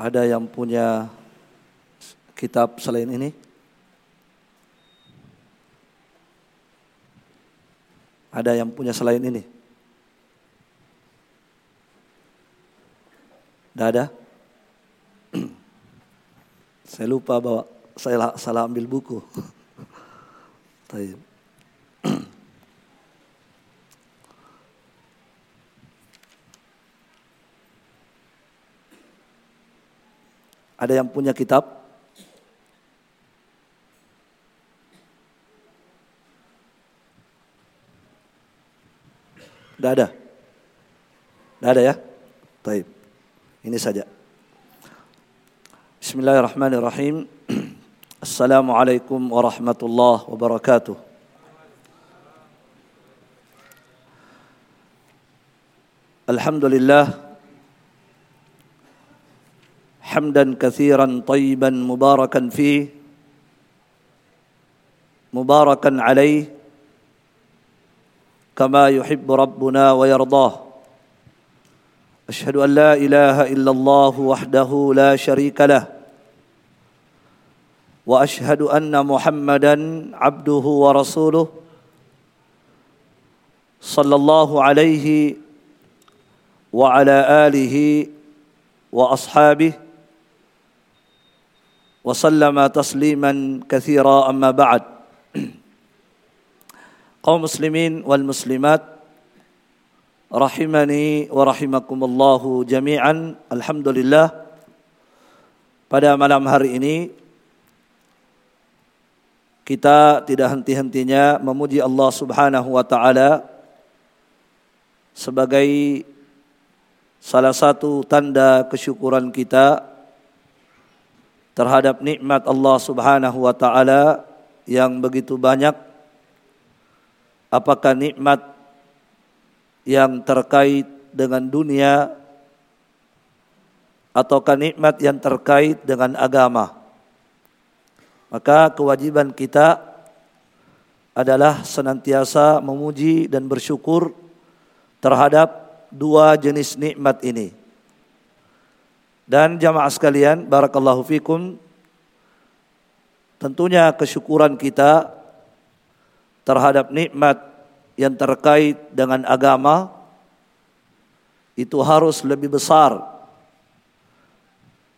Ada yang punya kitab selain ini? Ada yang punya selain ini? Tidak ada? saya lupa bahwa saya salah ambil buku. Ada yang punya kitab? Tidak ada? Tidak ada ya? Taib. Ini saja. Bismillahirrahmanirrahim. Assalamualaikum warahmatullahi wabarakatuh. Alhamdulillah حمدا كثيرا طيبا مباركا فيه مباركا عليه كما يحب ربنا ويرضاه. أشهد أن لا إله إلا الله وحده لا شريك له وأشهد أن محمدا عبده ورسوله صلى الله عليه وعلى آله وأصحابه وسلم تسليما كثيرا أما بعد قوم مسلمين والمسلمات rahimani wa rahimakumullahu jami'an alhamdulillah pada malam hari ini kita tidak henti-hentinya memuji Allah Subhanahu wa taala sebagai salah satu tanda kesyukuran kita terhadap nikmat Allah Subhanahu wa taala yang begitu banyak? Apakah nikmat yang terkait dengan dunia ataukah nikmat yang terkait dengan agama? Maka kewajiban kita adalah senantiasa memuji dan bersyukur terhadap dua jenis nikmat ini dan jamaah sekalian, barakallahu fikum. Tentunya kesyukuran kita terhadap nikmat yang terkait dengan agama itu harus lebih besar.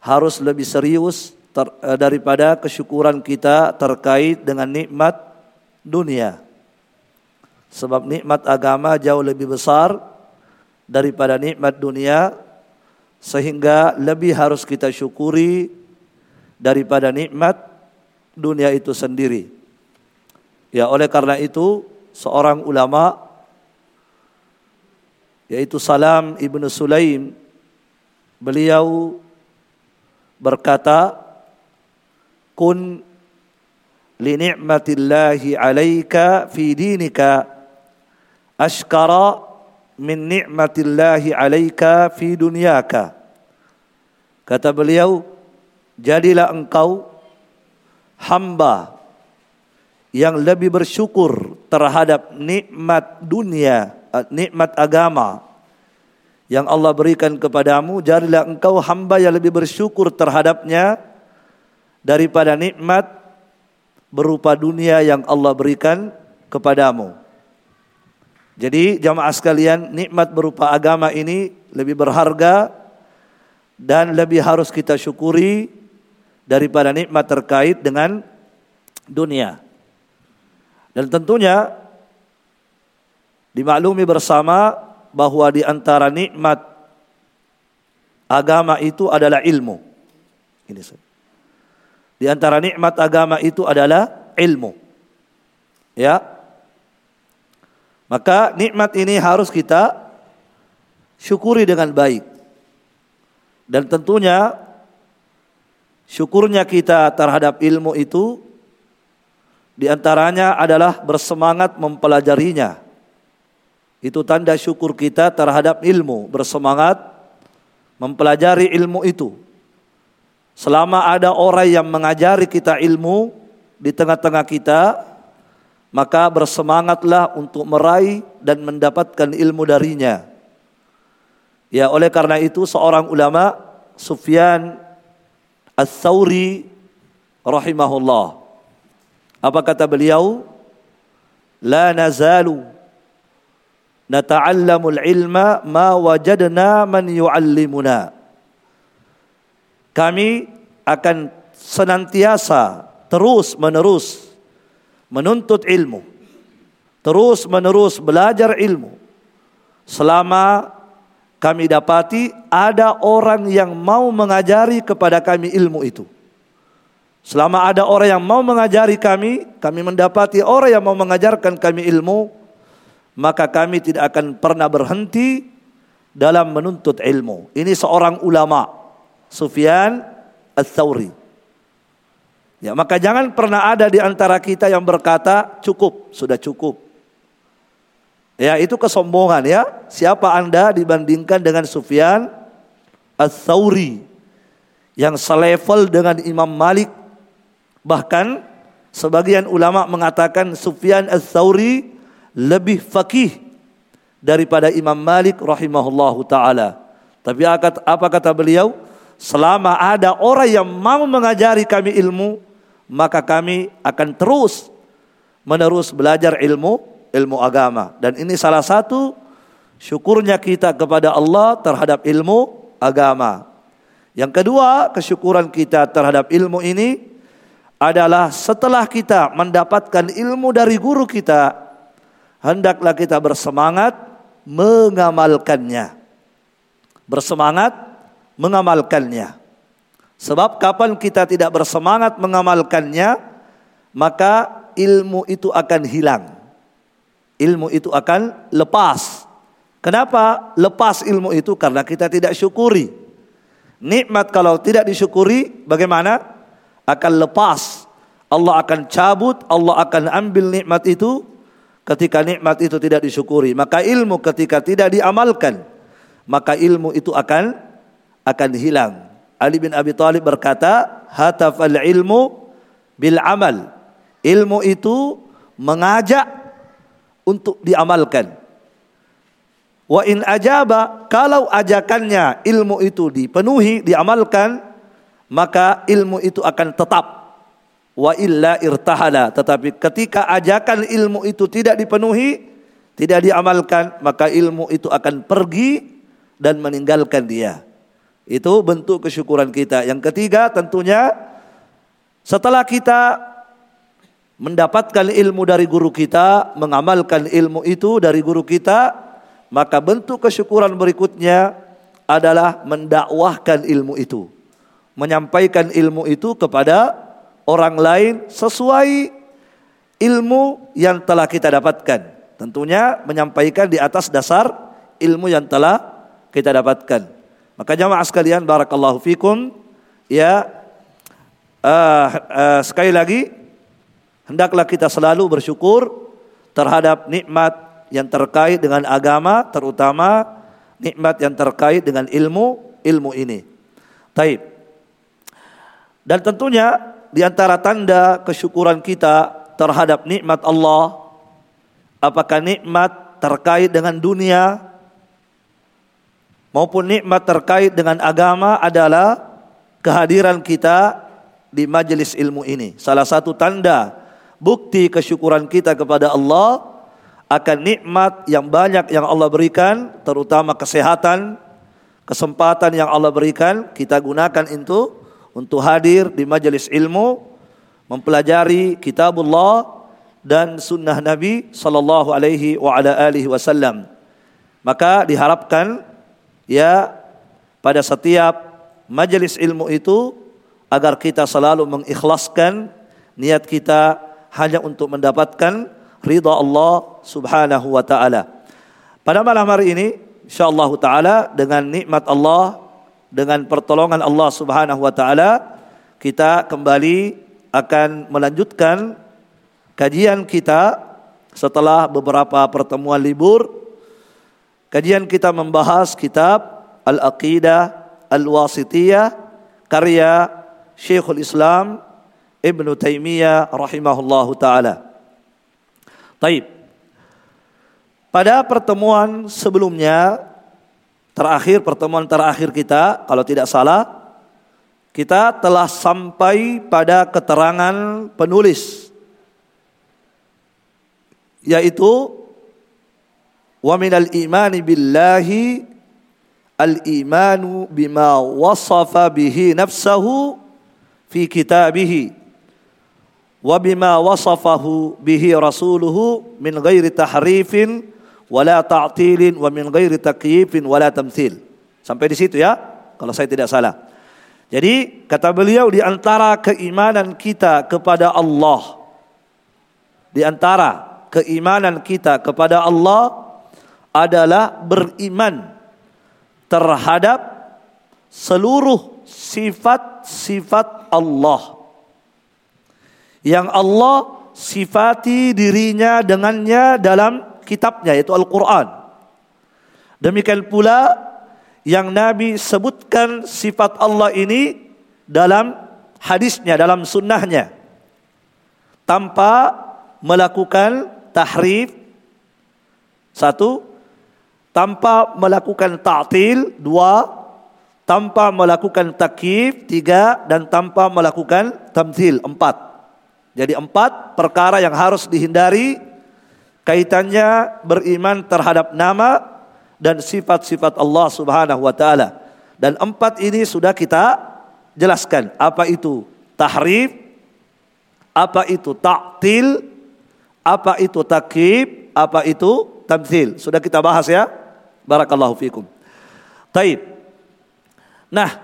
Harus lebih serius ter, eh, daripada kesyukuran kita terkait dengan nikmat dunia. Sebab nikmat agama jauh lebih besar daripada nikmat dunia sehingga lebih harus kita syukuri daripada nikmat dunia itu sendiri. Ya, oleh karena itu seorang ulama yaitu Salam Ibnu Sulaim beliau berkata kun li ni'matillahi 'alaika fi dinika ashkara min ni'matillahi alaika fi dunyaka. Kata beliau, jadilah engkau hamba yang lebih bersyukur terhadap nikmat dunia, eh, nikmat agama yang Allah berikan kepadamu, jadilah engkau hamba yang lebih bersyukur terhadapnya daripada nikmat berupa dunia yang Allah berikan kepadamu. Jadi jamaah sekalian, nikmat berupa agama ini lebih berharga dan lebih harus kita syukuri daripada nikmat terkait dengan dunia. Dan tentunya dimaklumi bersama bahwa di antara nikmat agama itu adalah ilmu. Ini Di antara nikmat agama itu adalah ilmu. Ya, maka nikmat ini harus kita syukuri dengan baik. Dan tentunya syukurnya kita terhadap ilmu itu di antaranya adalah bersemangat mempelajarinya. Itu tanda syukur kita terhadap ilmu, bersemangat mempelajari ilmu itu. Selama ada orang yang mengajari kita ilmu di tengah-tengah kita, maka bersemangatlah untuk meraih dan mendapatkan ilmu darinya. Ya, oleh karena itu seorang ulama Sufyan Ats-Tsauri rahimahullah. Apa kata beliau? La nazalu nata'allamul ilma ma wajadna man yu'allimuna. Kami akan senantiasa terus menerus menuntut ilmu. Terus menerus belajar ilmu. Selama kami dapati ada orang yang mau mengajari kepada kami ilmu itu. Selama ada orang yang mau mengajari kami, kami mendapati orang yang mau mengajarkan kami ilmu, maka kami tidak akan pernah berhenti dalam menuntut ilmu. Ini seorang ulama, Sufyan Ats-Tsauri. Ya, maka jangan pernah ada di antara kita yang berkata cukup, sudah cukup. Ya, itu kesombongan ya. Siapa Anda dibandingkan dengan Sufyan Ats-Tsauri yang selevel dengan Imam Malik Bahkan sebagian ulama mengatakan Sufyan Ats-Tsauri lebih fakih daripada Imam Malik rahimahullahu taala. Tapi apa kata beliau? Selama ada orang yang mau mengajari kami ilmu, maka kami akan terus menerus belajar ilmu, ilmu agama. Dan ini salah satu syukurnya kita kepada Allah terhadap ilmu agama. Yang kedua, kesyukuran kita terhadap ilmu ini adalah setelah kita mendapatkan ilmu dari guru kita, hendaklah kita bersemangat mengamalkannya. Bersemangat mengamalkannya. Sebab kapan kita tidak bersemangat mengamalkannya, maka ilmu itu akan hilang. Ilmu itu akan lepas. Kenapa lepas ilmu itu? Karena kita tidak syukuri. Nikmat kalau tidak disyukuri, bagaimana? akan lepas. Allah akan cabut, Allah akan ambil nikmat itu ketika nikmat itu tidak disyukuri. Maka ilmu ketika tidak diamalkan, maka ilmu itu akan akan hilang. Ali bin Abi Thalib berkata, "Hatafal ilmu bil amal." Ilmu itu mengajak untuk diamalkan. Wa in ajaba, kalau ajakannya ilmu itu dipenuhi, diamalkan, maka ilmu itu akan tetap wa illa irtahala tetapi ketika ajakan ilmu itu tidak dipenuhi tidak diamalkan maka ilmu itu akan pergi dan meninggalkan dia itu bentuk kesyukuran kita yang ketiga tentunya setelah kita mendapatkan ilmu dari guru kita mengamalkan ilmu itu dari guru kita maka bentuk kesyukuran berikutnya adalah mendakwahkan ilmu itu menyampaikan ilmu itu kepada orang lain sesuai ilmu yang telah kita dapatkan. Tentunya menyampaikan di atas dasar ilmu yang telah kita dapatkan. Maka jamaah sekalian barakallahu fikum ya uh, uh, sekali lagi hendaklah kita selalu bersyukur terhadap nikmat yang terkait dengan agama terutama nikmat yang terkait dengan ilmu ilmu ini. Taib. Dan tentunya di antara tanda kesyukuran kita terhadap nikmat Allah apakah nikmat terkait dengan dunia maupun nikmat terkait dengan agama adalah kehadiran kita di majelis ilmu ini. Salah satu tanda bukti kesyukuran kita kepada Allah akan nikmat yang banyak yang Allah berikan, terutama kesehatan, kesempatan yang Allah berikan, kita gunakan itu untuk hadir di majelis ilmu, mempelajari kitabullah dan sunnah Nabi sallallahu alaihi wasallam. Maka diharapkan ya pada setiap majelis ilmu itu agar kita selalu mengikhlaskan niat kita hanya untuk mendapatkan ridha Allah Subhanahu wa taala. Pada malam hari ini insyaallah taala dengan nikmat Allah dengan pertolongan Allah Subhanahu wa taala kita kembali akan melanjutkan kajian kita setelah beberapa pertemuan libur. Kajian kita membahas kitab Al-Aqidah Al-Wasitiyah karya Syekhul Islam Ibn Taimiyah rahimahullahu taala. Taib. Pada pertemuan sebelumnya Terakhir pertemuan terakhir kita kalau tidak salah kita telah sampai pada keterangan penulis yaitu wa minal imani billahi al imanu bima wasafa bihi nafsahu fi kitabihi wa bima wasafahu bihi rasuluhu min ghairi tahrifin wala ta'tilin wa min ghairi takyifin wala tamthil. Sampai di situ ya kalau saya tidak salah. Jadi kata beliau di antara keimanan kita kepada Allah di antara keimanan kita kepada Allah adalah beriman terhadap seluruh sifat-sifat Allah yang Allah sifati dirinya dengannya dalam kitabnya yaitu Al-Qur'an. Demikian pula yang Nabi sebutkan sifat Allah ini dalam hadisnya, dalam sunnahnya. Tanpa melakukan tahrif. Satu. Tanpa melakukan ta'til. Dua. Tanpa melakukan takif. Tiga. Dan tanpa melakukan tamthil. Empat. Jadi empat perkara yang harus dihindari. Kaitannya beriman terhadap nama dan sifat-sifat Allah Subhanahu wa taala. Dan empat ini sudah kita jelaskan apa itu tahrif, apa itu ta'til, apa itu takib, apa itu tamthil. Sudah kita bahas ya. Barakallahu fikum. Taib. Nah,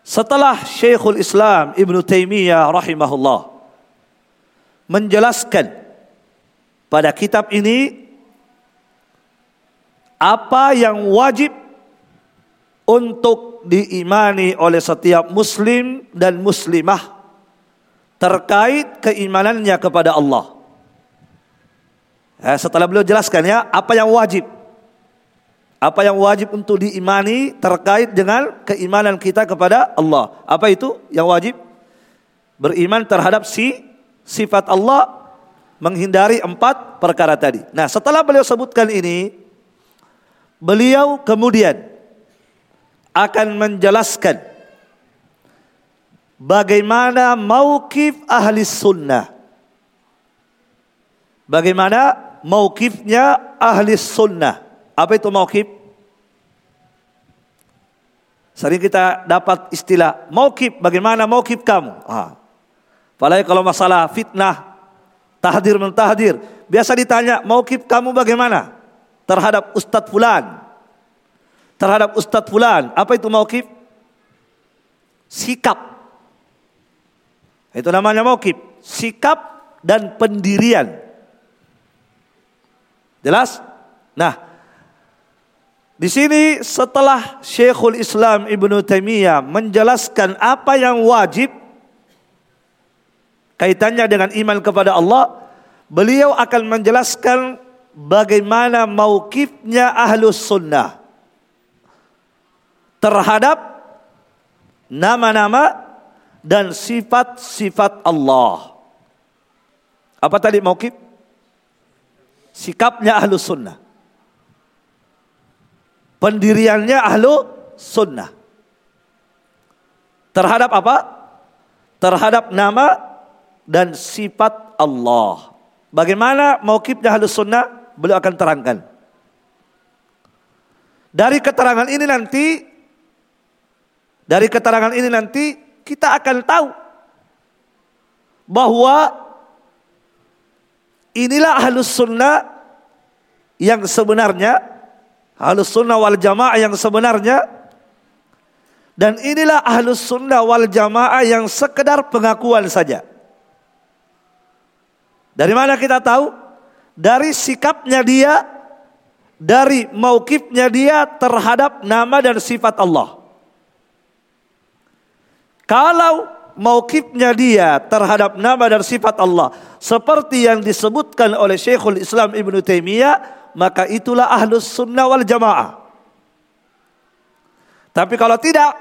setelah Syekhul Islam Ibn Taimiyah rahimahullah menjelaskan pada kitab ini apa yang wajib untuk diimani oleh setiap muslim dan muslimah terkait keimanannya kepada Allah. Ya, setelah beliau jelaskan ya apa yang wajib. Apa yang wajib untuk diimani terkait dengan keimanan kita kepada Allah. Apa itu yang wajib? Beriman terhadap si sifat Allah menghindari empat perkara tadi. Nah setelah beliau sebutkan ini, Beliau kemudian akan menjelaskan bagaimana maukif ahli sunnah. Bagaimana maukifnya ahli sunnah. Apa itu maukif? Sering kita dapat istilah maukif. Bagaimana maukif kamu? Ah. Apalagi kalau masalah fitnah, tahdir mentahdir. Biasa ditanya maukif kamu bagaimana? terhadap Ustadz Fulan. Terhadap Ustadz Fulan. Apa itu mauqif? Sikap. Itu namanya mauqif. Sikap dan pendirian. Jelas? Nah, di sini setelah Syekhul Islam Ibnu Taimiyah menjelaskan apa yang wajib kaitannya dengan iman kepada Allah, beliau akan menjelaskan bagaimana maukifnya ahlus sunnah terhadap nama-nama dan sifat-sifat Allah. Apa tadi maukif? Sikapnya ahlus sunnah. Pendiriannya ahlu sunnah. Terhadap apa? Terhadap nama dan sifat Allah. Bagaimana maukifnya ahlus sunnah? beliau akan terangkan. Dari keterangan ini nanti, dari keterangan ini nanti kita akan tahu bahwa inilah halus sunnah yang sebenarnya, halus sunnah wal jamaah yang sebenarnya, dan inilah ahlus sunnah wal jamaah yang sekedar pengakuan saja. Dari mana kita tahu? dari sikapnya dia, dari maukifnya dia terhadap nama dan sifat Allah. Kalau maukifnya dia terhadap nama dan sifat Allah seperti yang disebutkan oleh Syekhul Islam Ibn Taimiyah, maka itulah ahlus sunnah wal jamaah. Tapi kalau tidak,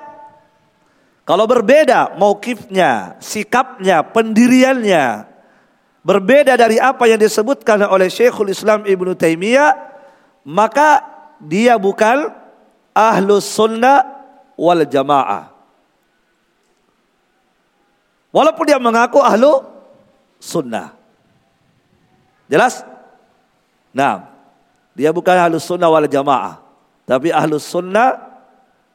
kalau berbeda maukifnya, sikapnya, pendiriannya, berbeda dari apa yang disebutkan oleh Syekhul Islam Ibnu Taimiyah, maka dia bukan ahlus sunnah wal jamaah. Walaupun dia mengaku ahlu sunnah. Jelas? Nah, dia bukan ahlu sunnah wal jamaah. Tapi ahlu sunnah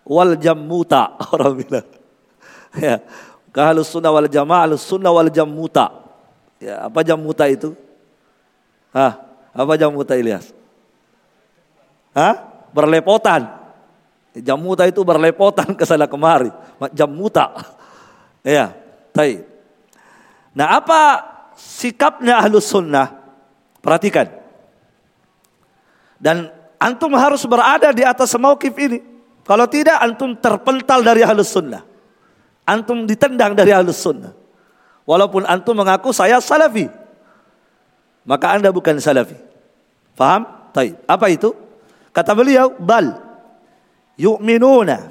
wal jammuta. Orang bilang. Ya. Bukan ahlu sunnah wal jamaah, ahlu sunnah wal jammuta. Ya, apa jammuta itu? Hah? Apa jammuta Ilyas? Hah? Berlepotan. Jammuta itu berlepotan ke sana kemari. Jammuta. Ya, taib. Nah, apa sikapnya ahlus sunnah? Perhatikan. Dan antum harus berada di atas mauqif ini. Kalau tidak, antum terpental dari ahlus sunnah. Antum ditendang dari ahlus sunnah. Walaupun antum mengaku saya salafi. Maka anda bukan salafi. Faham? Taib. Apa itu? Kata beliau, bal yu'minuna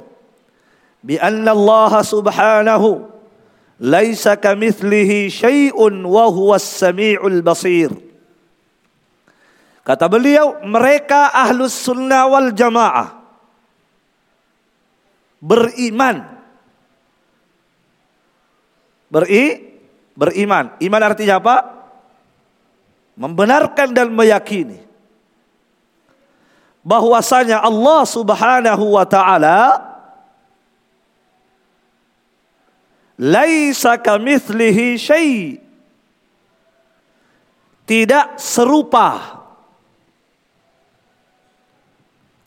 bi anna Allah subhanahu laisa kamithlihi syai'un wa huwas samiul basir. Kata beliau, mereka ahlus sunnah wal jamaah beriman. Beri, beriman. Iman artinya apa? Membenarkan dan meyakini bahwasanya Allah Subhanahu wa taala laisa kamitslihi syai tidak serupa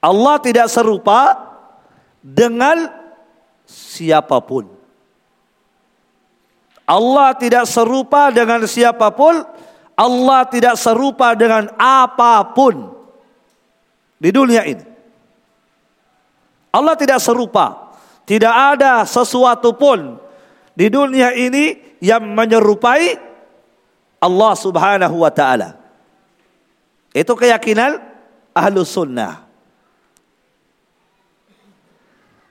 Allah tidak serupa dengan siapa pun Allah tidak serupa dengan siapa pun Allah tidak serupa dengan apa pun di dunia ini. Allah tidak serupa. Tidak ada sesuatu pun di dunia ini yang menyerupai Allah Subhanahu wa taala. Itu keyakinan ahlu sunnah.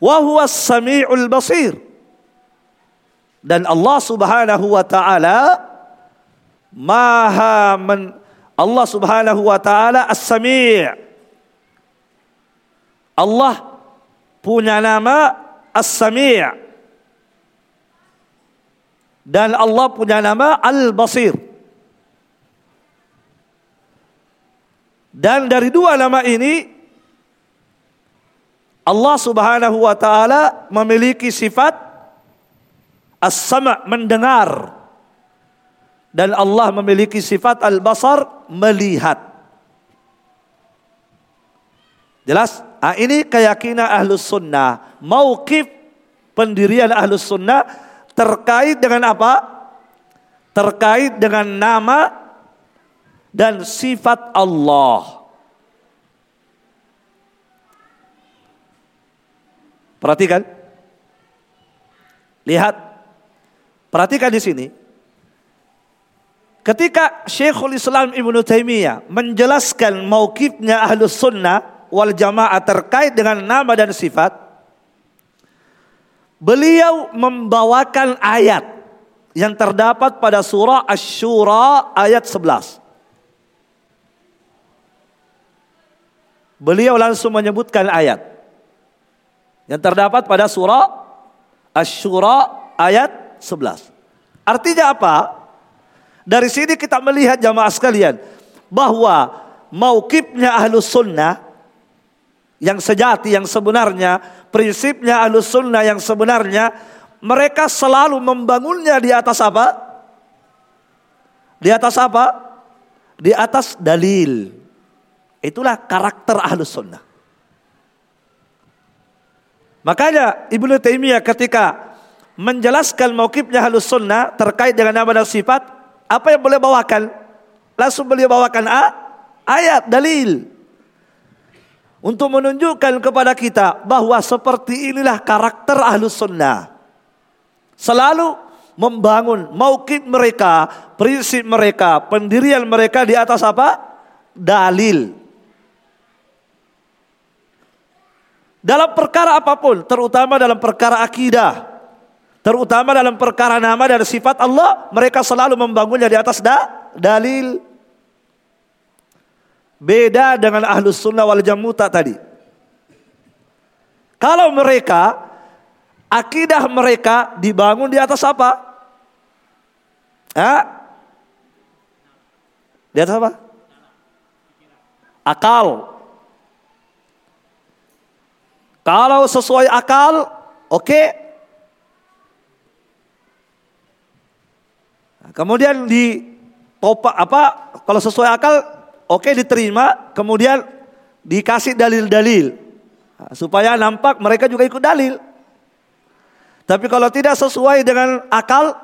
Wa huwa samiul basir. Dan Allah Subhanahu wa taala Maha men Allah Subhanahu wa taala As-Sami' Allah punya nama As-Sami' dan Allah punya nama Al-Basir. Dan dari dua nama ini Allah Subhanahu wa taala memiliki sifat As-Sama' mendengar dan Allah memiliki sifat Al-Basar melihat. Jelas? Ah, ini keyakinan ahlus sunnah. Mauqif pendirian ahlus sunnah terkait dengan apa? Terkait dengan nama dan sifat Allah. Perhatikan. Lihat. Perhatikan di sini. Ketika Syekhul Islam Ibn Taimiyah menjelaskan mauqifnya ahlus sunnah wal jamaah terkait dengan nama dan sifat, beliau membawakan ayat yang terdapat pada surah Asy-Syura ayat 11. Beliau langsung menyebutkan ayat yang terdapat pada surah Asy-Syura ayat 11. Artinya apa? Dari sini kita melihat jamaah sekalian bahwa maukibnya ahlus sunnah yang sejati, yang sebenarnya, prinsipnya ahlus sunnah yang sebenarnya, mereka selalu membangunnya di atas apa? Di atas apa? Di atas dalil. Itulah karakter ahlus sunnah. Makanya Ibnu Taimiyah ketika menjelaskan maukibnya halus sunnah terkait dengan nama dan sifat, apa yang boleh bawakan? Langsung beliau bawakan a, ayat, dalil untuk menunjukkan kepada kita bahwa seperti inilah karakter ahlus sunnah. Selalu membangun maukid mereka, prinsip mereka, pendirian mereka di atas apa? Dalil. Dalam perkara apa pun, terutama dalam perkara akidah, terutama dalam perkara nama dan sifat Allah, mereka selalu membangunnya di atas da, dalil. Beda dengan ahlus sunnah wal jamuta tadi. Kalau mereka, akidah mereka dibangun di atas apa? Ah? Di atas apa? Akal. Kalau sesuai akal, oke. Okay. Kemudian di topa apa? Kalau sesuai akal, oke okay, diterima. Kemudian dikasih dalil-dalil supaya nampak mereka juga ikut dalil. Tapi kalau tidak sesuai dengan akal,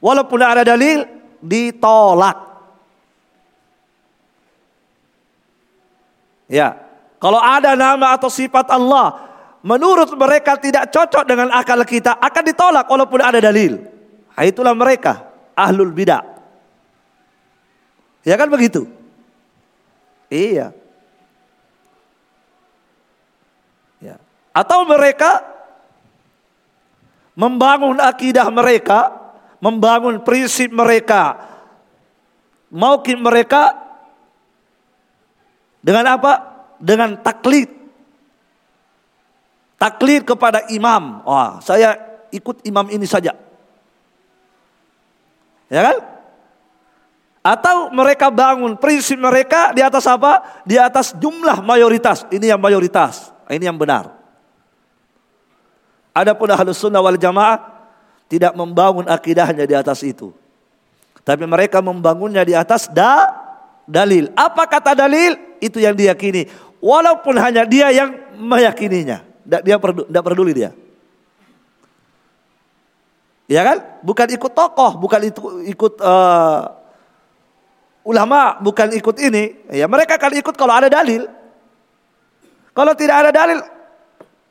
walaupun ada dalil, ditolak. Ya, kalau ada nama atau sifat Allah menurut mereka tidak cocok dengan akal kita akan ditolak walaupun ada dalil. Nah, itulah mereka ahlul bidah. Ya kan begitu? Iya. Ya. Atau mereka membangun akidah mereka, membangun prinsip mereka, maukin mereka dengan apa? Dengan taklid. Taklid kepada imam. Wah, saya ikut imam ini saja. Ya kan? Atau mereka bangun prinsip mereka di atas apa? Di atas jumlah mayoritas. Ini yang mayoritas. Ini yang benar. Adapun ahlus sunnah wal jamaah tidak membangun akidahnya di atas itu. Tapi mereka membangunnya di atas da, dalil. Apa kata dalil? itu yang diyakini. Walaupun hanya dia yang meyakininya. Dia tidak peduli dia. Ya kan? Bukan ikut tokoh, bukan itu ikut uh, ulama, bukan ikut ini. Ya mereka akan ikut kalau ada dalil. Kalau tidak ada dalil,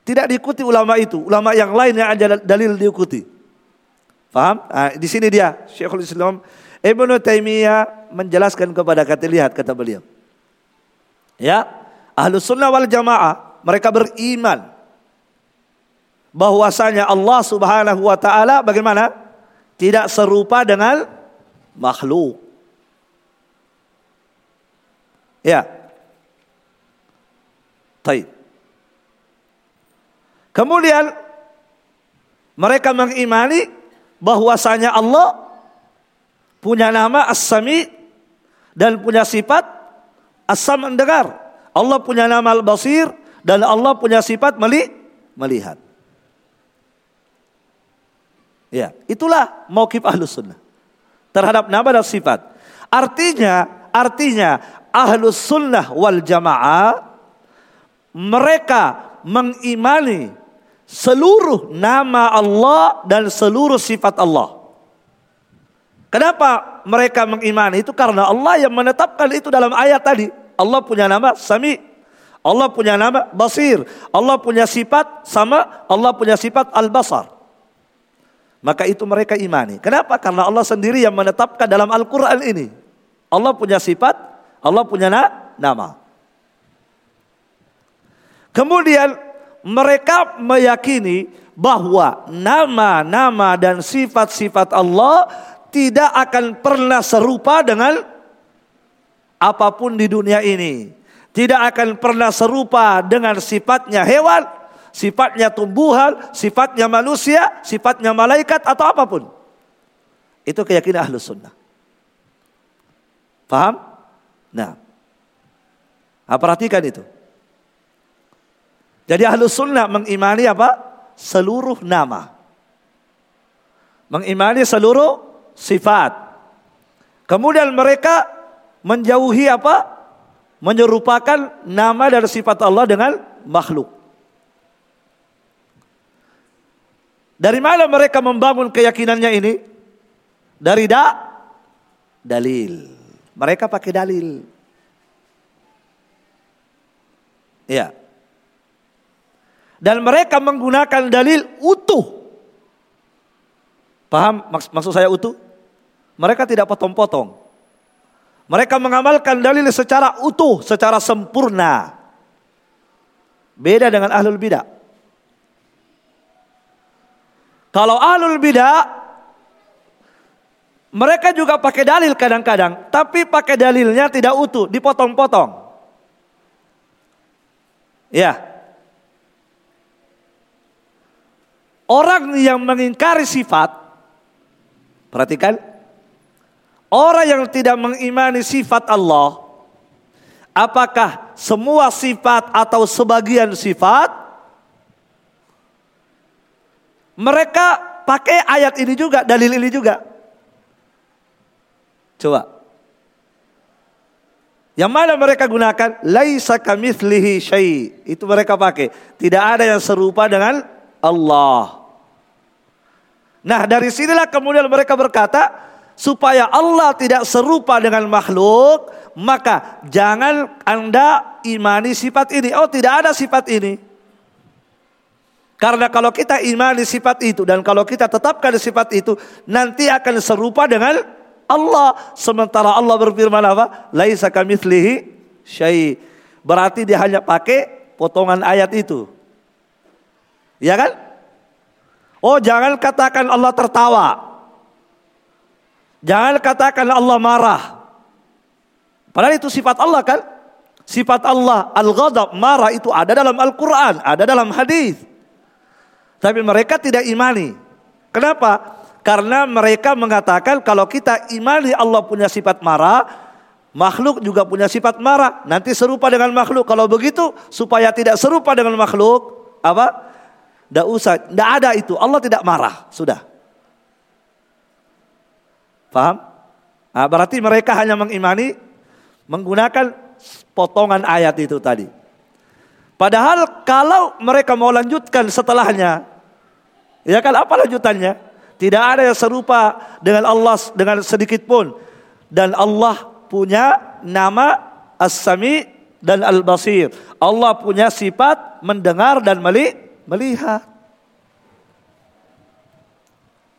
tidak diikuti ulama itu. Ulama yang lain yang ada dalil diikuti. Paham? Nah, di sini dia Syekhul Islam Ibnu Taimiyah menjelaskan kepada kata lihat kata beliau. Ya, ahlu sunnah wal jamaah mereka beriman bahwasanya Allah Subhanahu wa taala bagaimana? Tidak serupa dengan makhluk. Ya. Taib. Kemudian mereka mengimani bahwasanya Allah punya nama As-Sami dan punya sifat Asam mendengar. Allah punya nama Al-Basir dan Allah punya sifat meli melihat. Ya, itulah mauqif Ahlus Sunnah terhadap nama dan sifat. Artinya, artinya Ahlus Sunnah wal Jamaah mereka mengimani seluruh nama Allah dan seluruh sifat Allah. Kenapa mereka mengimani itu? Karena Allah yang menetapkan itu dalam ayat tadi. Allah punya nama Sami. Allah punya nama Basir. Allah punya sifat sama. Allah punya sifat Al-Basar. Maka itu mereka imani. Kenapa? Karena Allah sendiri yang menetapkan dalam Al-Quran ini. Allah punya sifat. Allah punya nama. Kemudian mereka meyakini bahwa nama-nama dan sifat-sifat Allah tidak akan pernah serupa dengan apa pun di dunia ini. Tidak akan pernah serupa dengan sifatnya hewan, sifatnya tumbuhan, sifatnya manusia, sifatnya malaikat atau apa pun. Itu keyakinan ahlus sunnah. Paham? Nah. nah perhatikan itu. Jadi ahlus sunnah mengimani apa? Seluruh nama. Mengimani seluruh sifat. Kemudian mereka menjauhi apa? Menyerupakan nama dan sifat Allah dengan makhluk. Dari mana mereka membangun keyakinannya ini? Dari da dalil. Mereka pakai dalil. Ya. Dan mereka menggunakan dalil utuh. Paham maksud saya utuh? Mereka tidak potong-potong. Mereka mengamalkan dalil secara utuh, secara sempurna. Beda dengan ahlul bidah. Kalau ahlul bidah mereka juga pakai dalil kadang-kadang, tapi pakai dalilnya tidak utuh, dipotong-potong. Ya. Orang yang mengingkari sifat, perhatikan, Orang yang tidak mengimani sifat Allah, apakah semua sifat atau sebagian sifat? Mereka pakai ayat ini juga, dalil ini juga. Coba. Yang mana mereka gunakan? Laisa kamitslihi syai. Itu mereka pakai. Tidak ada yang serupa dengan Allah. Nah, dari sinilah kemudian mereka berkata, supaya Allah tidak serupa dengan makhluk, maka jangan Anda imani sifat ini. Oh, tidak ada sifat ini. Karena kalau kita imani sifat itu dan kalau kita tetapkan sifat itu, nanti akan serupa dengan Allah. Sementara Allah berfirman apa? Laisa kamitslihi syai. Berarti dia hanya pakai potongan ayat itu. Ya kan? Oh, jangan katakan Allah tertawa. Jangan katakan Allah marah. Padahal itu sifat Allah kan? Sifat Allah al-ghadab, marah itu ada dalam Al-Qur'an, ada dalam hadis. Tapi mereka tidak imani. Kenapa? Karena mereka mengatakan kalau kita imani Allah punya sifat marah, makhluk juga punya sifat marah. Nanti serupa dengan makhluk. Kalau begitu supaya tidak serupa dengan makhluk, apa? Tidak usah, tidak ada itu. Allah tidak marah, sudah. Paham? Nah, berarti mereka hanya mengimani menggunakan potongan ayat itu tadi. Padahal kalau mereka mau lanjutkan setelahnya, ya kan apa lanjutannya? Tidak ada yang serupa dengan Allah dengan sedikit pun. Dan Allah punya nama As-Sami dan Al-Basir. Allah punya sifat mendengar dan melihat.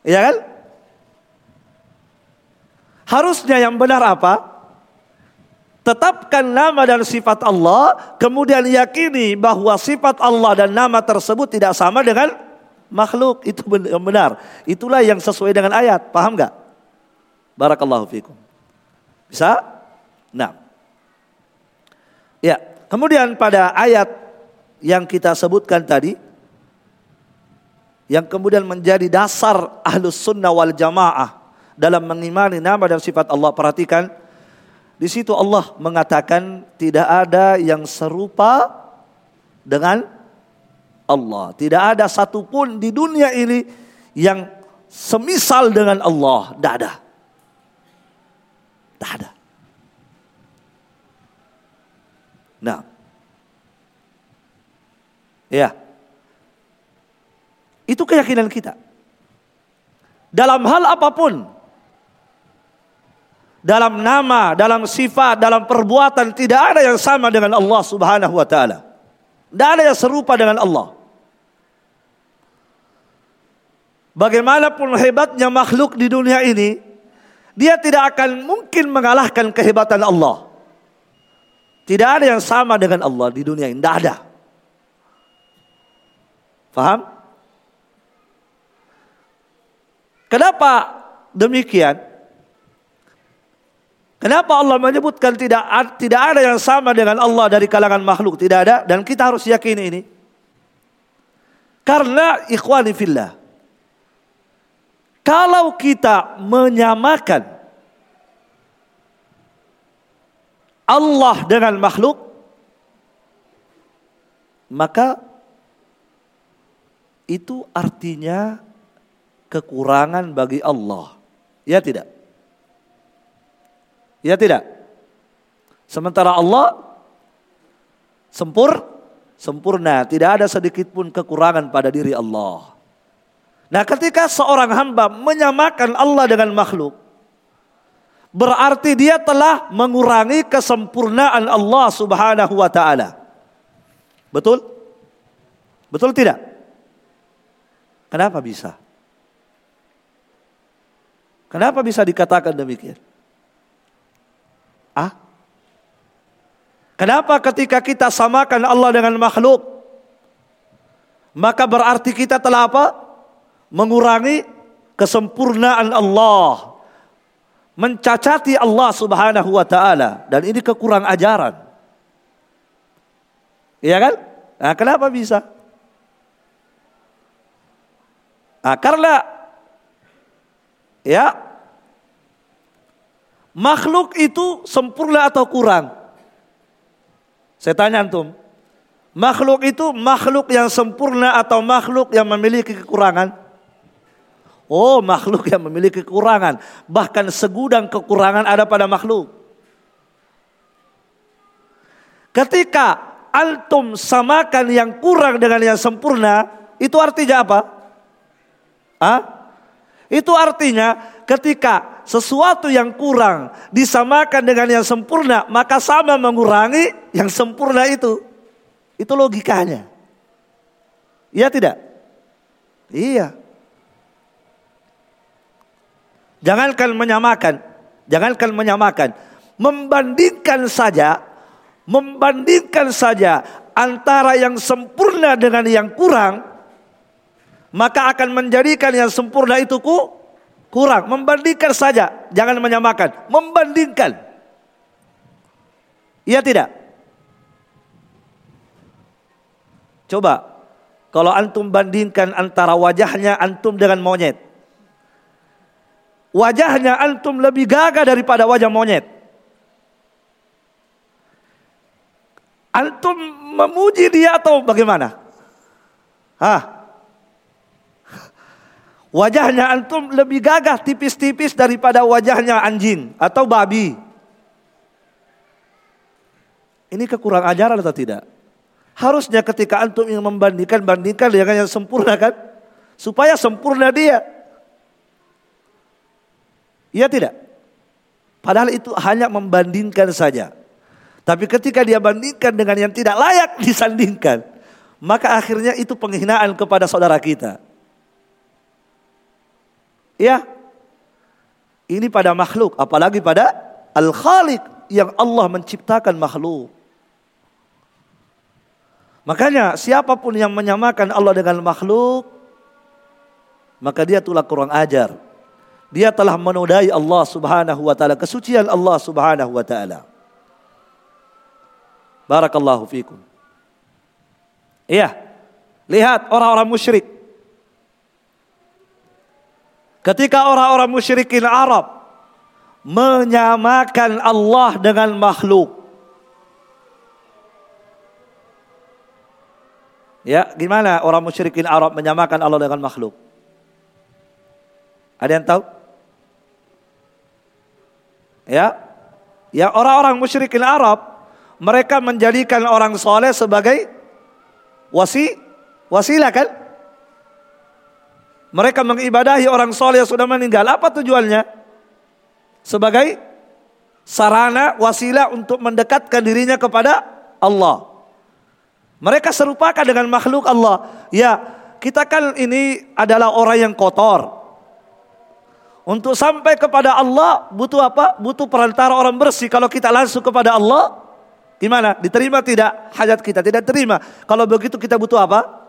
Ya kan? Harusnya yang benar apa? Tetapkan nama dan sifat Allah, kemudian yakini bahwa sifat Allah dan nama tersebut tidak sama dengan makhluk. Itu benar. Itulah yang sesuai dengan ayat. Paham nggak? Barakallahu fikum. Bisa? Nah. Ya, kemudian pada ayat yang kita sebutkan tadi, yang kemudian menjadi dasar ahlus sunnah wal jamaah dalam mengimani nama dan sifat Allah. Perhatikan, di situ Allah mengatakan tidak ada yang serupa dengan Allah. Tidak ada satupun di dunia ini yang semisal dengan Allah. Tidak ada. Tidak ada. Nah. Ya. Itu keyakinan kita. Dalam hal apa pun dalam nama, dalam sifat, dalam perbuatan tidak ada yang sama dengan Allah Subhanahu wa taala. Tidak ada yang serupa dengan Allah. Bagaimanapun hebatnya makhluk di dunia ini, dia tidak akan mungkin mengalahkan kehebatan Allah. Tidak ada yang sama dengan Allah di dunia ini, tidak ada. Faham? Kenapa demikian? Kenapa Allah menyebutkan tidak tidak ada yang sama dengan Allah dari kalangan makhluk? Tidak ada dan kita harus yakin ini. Karena ikhwani fillah. Kalau kita menyamakan Allah dengan makhluk maka itu artinya kekurangan bagi Allah. Ya tidak? Ya tidak? Sementara Allah sempur, sempurna, tidak ada sedikit pun kekurangan pada diri Allah. Nah, ketika seorang hamba menyamakan Allah dengan makhluk, berarti dia telah mengurangi kesempurnaan Allah Subhanahu wa taala. Betul? Betul tidak? Kenapa bisa? Kenapa bisa dikatakan demikian? Kenapa ketika kita samakan Allah dengan makhluk? Maka berarti kita telah apa? Mengurangi kesempurnaan Allah. Mencacati Allah subhanahu wa ta'ala. Dan ini kekurang ajaran. Iya kan? Nah, kenapa bisa? Nah, karena ya Makhluk itu sempurna atau kurang? Saya tanya antum. Makhluk itu makhluk yang sempurna atau makhluk yang memiliki kekurangan? Oh, makhluk yang memiliki kekurangan. Bahkan segudang kekurangan ada pada makhluk. Ketika antum samakan yang kurang dengan yang sempurna, itu artinya apa? Hah? Itu artinya ketika sesuatu yang kurang disamakan dengan yang sempurna, maka sama mengurangi yang sempurna itu. Itu logikanya. Iya tidak? Iya. Jangankan menyamakan, jangankan menyamakan, membandingkan saja, membandingkan saja antara yang sempurna dengan yang kurang, maka akan menjadikan yang sempurna itu ku kurang. Membandingkan saja, jangan menyamakan, membandingkan. Iya tidak? Coba kalau antum bandingkan antara wajahnya antum dengan monyet. Wajahnya antum lebih gagah daripada wajah monyet. Antum memuji dia atau bagaimana? Hah? Wajahnya antum lebih gagah tipis-tipis daripada wajahnya anjing atau babi. Ini kekurang ajaran atau tidak? Harusnya ketika antum ingin membandingkan, bandingkan dengan yang sempurna kan? Supaya sempurna dia. Iya tidak? Padahal itu hanya membandingkan saja. Tapi ketika dia bandingkan dengan yang tidak layak disandingkan. Maka akhirnya itu penghinaan kepada saudara kita. Ya. Ini pada makhluk. Apalagi pada Al-Khaliq yang Allah menciptakan makhluk. Makanya siapa pun yang menyamakan Allah dengan makhluk, maka dia telah kurang ajar. Dia telah menodai Allah Subhanahu wa taala, kesucian Allah Subhanahu wa taala. Barakallahu fikum. Iya. Lihat orang-orang musyrik. Ketika orang-orang musyrikin Arab menyamakan Allah dengan makhluk. Ya, gimana orang musyrikin Arab menyamakan Allah dengan makhluk? Ada yang tahu? Ya, ya orang-orang musyrikin Arab mereka menjadikan orang soleh sebagai wasi wasilah kan? Mereka mengibadahi orang soleh yang sudah meninggal. Apa tujuannya? Sebagai sarana wasilah untuk mendekatkan dirinya kepada Allah. Mereka serupakan dengan makhluk Allah. Ya, kita kan ini adalah orang yang kotor. Untuk sampai kepada Allah butuh apa? Butuh perantara orang bersih. Kalau kita langsung kepada Allah, gimana? Diterima tidak? Hajat kita tidak terima. Kalau begitu kita butuh apa?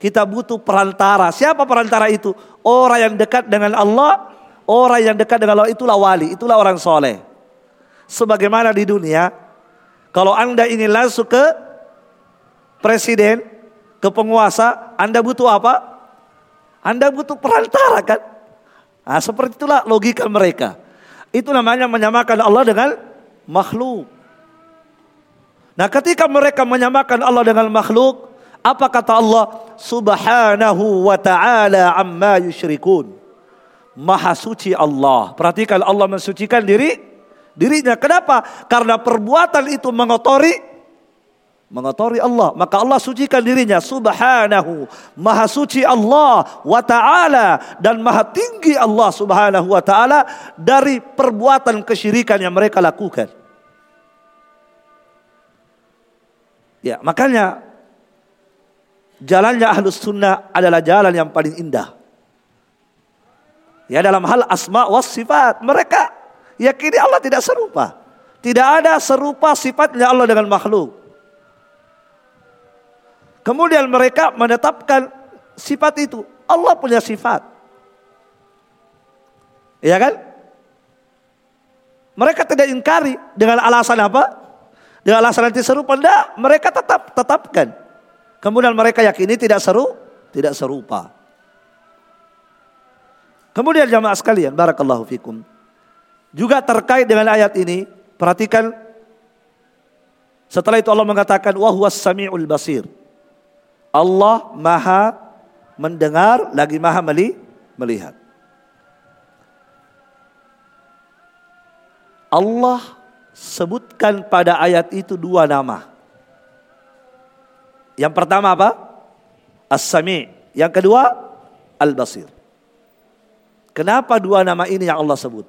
Kita butuh perantara. Siapa perantara itu? Orang yang dekat dengan Allah. Orang yang dekat dengan Allah itulah wali. Itulah orang soleh. Sebagaimana di dunia. Kalau anda ini langsung ke presiden, ke penguasa, Anda butuh apa? Anda butuh perantara kan? Nah, seperti itulah logika mereka. Itu namanya menyamakan Allah dengan makhluk. Nah ketika mereka menyamakan Allah dengan makhluk, apa kata Allah? Subhanahu wa ta'ala amma yushrikun. Maha suci Allah. Perhatikan Allah mensucikan diri dirinya. Kenapa? Karena perbuatan itu mengotori mengotori Allah maka Allah sucikan dirinya subhanahu maha suci Allah wa taala dan maha tinggi Allah subhanahu wa taala dari perbuatan kesyirikan yang mereka lakukan ya makanya jalannya ahlus sunnah adalah jalan yang paling indah ya dalam hal asma was sifat mereka yakini Allah tidak serupa tidak ada serupa sifatnya Allah dengan makhluk Kemudian mereka menetapkan sifat itu. Allah punya sifat. Iya kan? Mereka tidak ingkari dengan alasan apa? Dengan alasan nanti serupa. Tidak, mereka tetap tetapkan. Kemudian mereka yakini tidak seru, tidak serupa. Kemudian jamaah sekalian, barakallahu fikum. Juga terkait dengan ayat ini, perhatikan setelah itu Allah mengatakan wahwas samiul basir. Allah Maha mendengar lagi Maha melihat. Allah sebutkan pada ayat itu dua nama. Yang pertama apa? As-Sami. Yang kedua Al-Basir. Kenapa dua nama ini yang Allah sebut?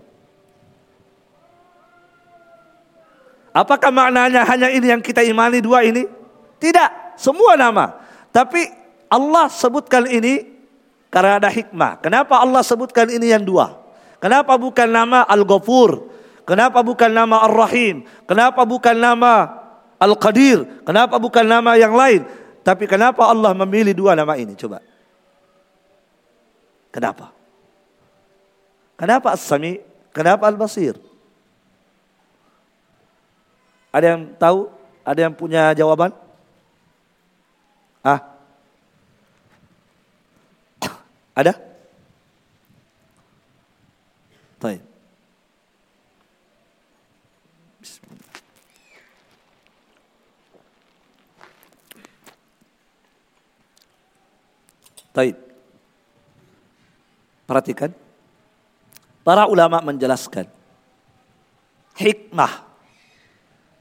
Apakah maknanya hanya ini yang kita imani dua ini? Tidak, semua nama. Tapi Allah sebutkan ini karena ada hikmah. Kenapa Allah sebutkan ini yang dua? Kenapa bukan nama Al-Ghafur? Kenapa bukan nama Ar-Rahim? Kenapa bukan nama Al-Qadir? Kenapa bukan nama yang lain? Tapi kenapa Allah memilih dua nama ini? Coba. Kenapa? Kenapa As-Sami? Kenapa Al-Basir? Ada yang tahu? Ada yang punya jawaban? Ah? Ada? Baik. Baik. Perhatikan. Para ulama menjelaskan hikmah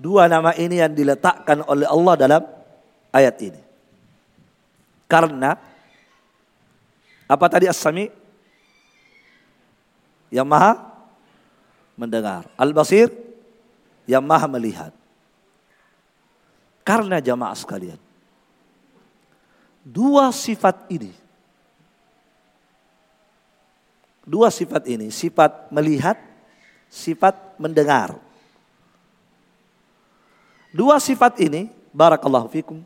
Dua nama ini yang diletakkan oleh Allah dalam ayat ini. Karena apa tadi As-Sami? Yang maha mendengar. Al-Basir yang maha melihat. Karena jamaah sekalian. Dua sifat ini. Dua sifat ini. Sifat melihat, sifat mendengar Dua sifat ini, barakallahu fikum,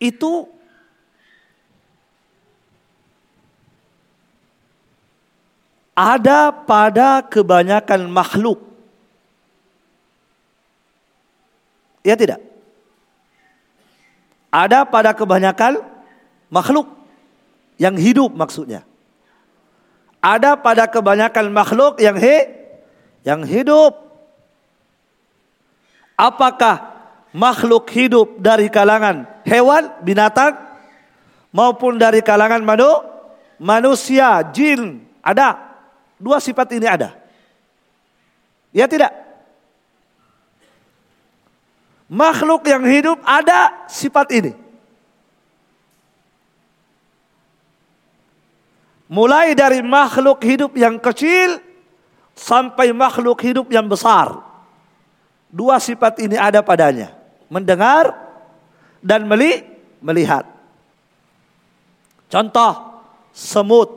itu ada pada kebanyakan makhluk. Ya tidak? Ada pada kebanyakan makhluk yang hidup maksudnya. Ada pada kebanyakan makhluk yang he, yang hidup. Apakah makhluk hidup dari kalangan hewan, binatang maupun dari kalangan manu, manusia, jin, ada. Dua sifat ini ada. Ya tidak? Makhluk yang hidup ada sifat ini. Mulai dari makhluk hidup yang kecil sampai makhluk hidup yang besar. Dua sifat ini ada padanya. Mendengar dan meli melihat. Contoh, semut.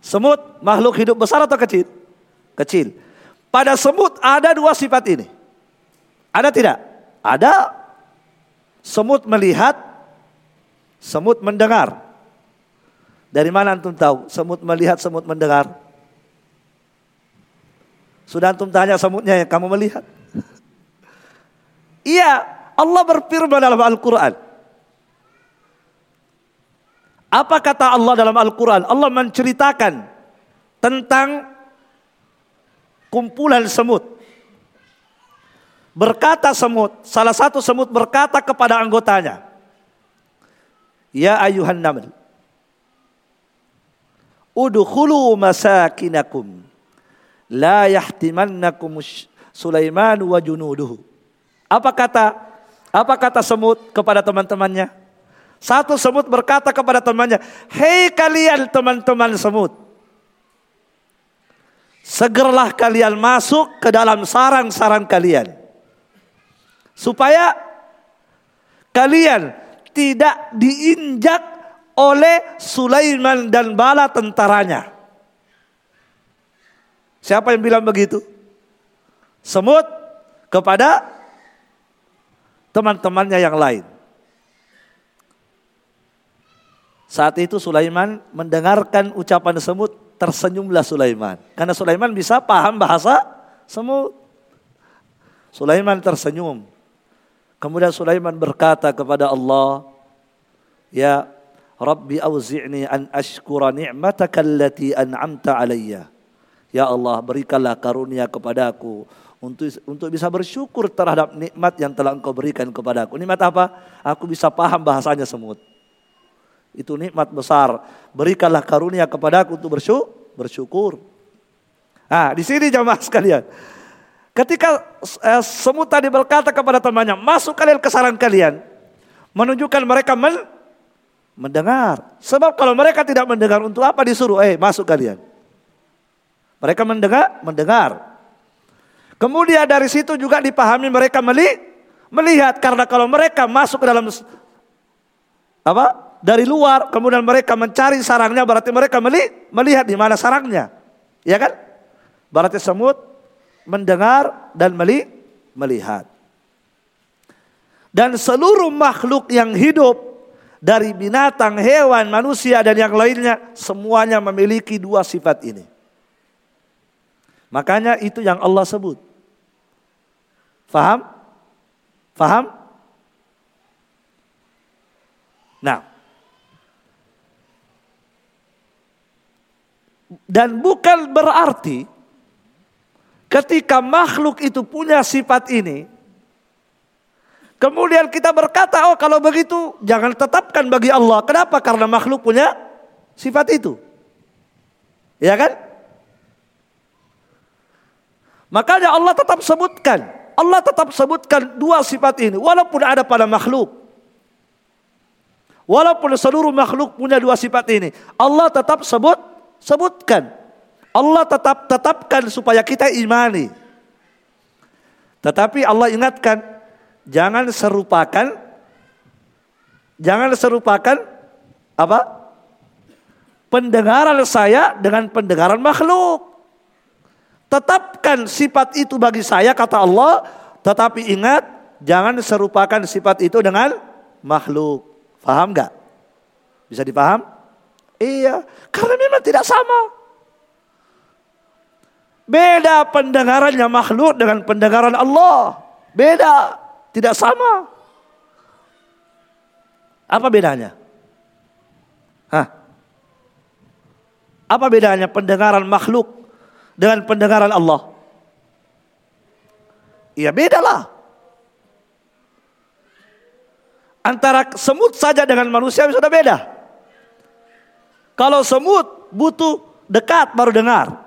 Semut makhluk hidup besar atau kecil? Kecil. Pada semut ada dua sifat ini. Ada tidak? Ada. Semut melihat, semut mendengar. Dari mana antum tahu? Semut melihat, semut mendengar. Sudah antum tanya semutnya yang kamu melihat. Iya, Allah berfirman dalam Al-Quran. Apa kata Allah dalam Al-Quran? Allah menceritakan tentang kumpulan semut. Berkata semut, salah satu semut berkata kepada anggotanya, Ya ayuhan naml, udkhulu masakinakum la yahtimannakum Sulaiman wa junuduhu. Apa kata apa kata semut kepada teman-temannya? Satu semut berkata kepada temannya, "Hei kalian teman-teman semut, segeralah kalian masuk ke dalam sarang-sarang kalian supaya kalian tidak diinjak oleh Sulaiman dan bala tentaranya." Siapa yang bilang begitu? Semut kepada teman-temannya yang lain. Saat itu Sulaiman mendengarkan ucapan semut, tersenyumlah Sulaiman. Karena Sulaiman bisa paham bahasa semut. Sulaiman tersenyum. Kemudian Sulaiman berkata kepada Allah, "Ya Rabbi auzi'ni an ashkura ni'mataka allati an'amta alayya. Ya Allah, berikanlah karunia kepadaku untuk untuk bisa bersyukur terhadap nikmat yang telah Engkau berikan kepadaku. Nikmat apa? Aku bisa paham bahasanya semut. Itu nikmat besar. Berikanlah karunia kepadaku untuk bersyukur. Ah, di sini jamaah sekalian. Ketika eh, semut tadi berkata kepada temannya, masuk kalian ke sarang kalian. Menunjukkan mereka men mendengar. Sebab kalau mereka tidak mendengar untuk apa disuruh? Eh masuk kalian. Mereka mendengar, mendengar. Kemudian dari situ juga dipahami mereka meli, melihat karena kalau mereka masuk ke dalam apa? Dari luar kemudian mereka mencari sarangnya berarti mereka meli, melihat di mana sarangnya. Ya kan? Berarti semut mendengar dan meli, melihat. Dan seluruh makhluk yang hidup dari binatang, hewan, manusia dan yang lainnya semuanya memiliki dua sifat ini. Makanya itu yang Allah sebut. Faham? Faham? Nah. Dan bukan berarti ketika makhluk itu punya sifat ini, kemudian kita berkata, oh kalau begitu jangan tetapkan bagi Allah. Kenapa? Karena makhluk punya sifat itu. Ya kan? Makanya Allah tetap sebutkan. Allah tetap sebutkan dua sifat ini. Walaupun ada pada makhluk. Walaupun seluruh makhluk punya dua sifat ini. Allah tetap sebut, sebutkan. Allah tetap tetapkan supaya kita imani. Tetapi Allah ingatkan. Jangan serupakan. Jangan serupakan apa? Pendengaran saya dengan pendengaran makhluk. Tetapkan sifat itu bagi saya kata Allah. Tetapi ingat jangan serupakan sifat itu dengan makhluk. Paham gak? Bisa dipaham? Iya, karena memang tidak sama. Beda pendengarannya makhluk dengan pendengaran Allah. Beda, tidak sama. Apa bedanya? Hah? Apa bedanya pendengaran makhluk dengan pendengaran Allah? Ya bedalah. Antara semut saja dengan manusia sudah beda. Kalau semut butuh dekat baru dengar.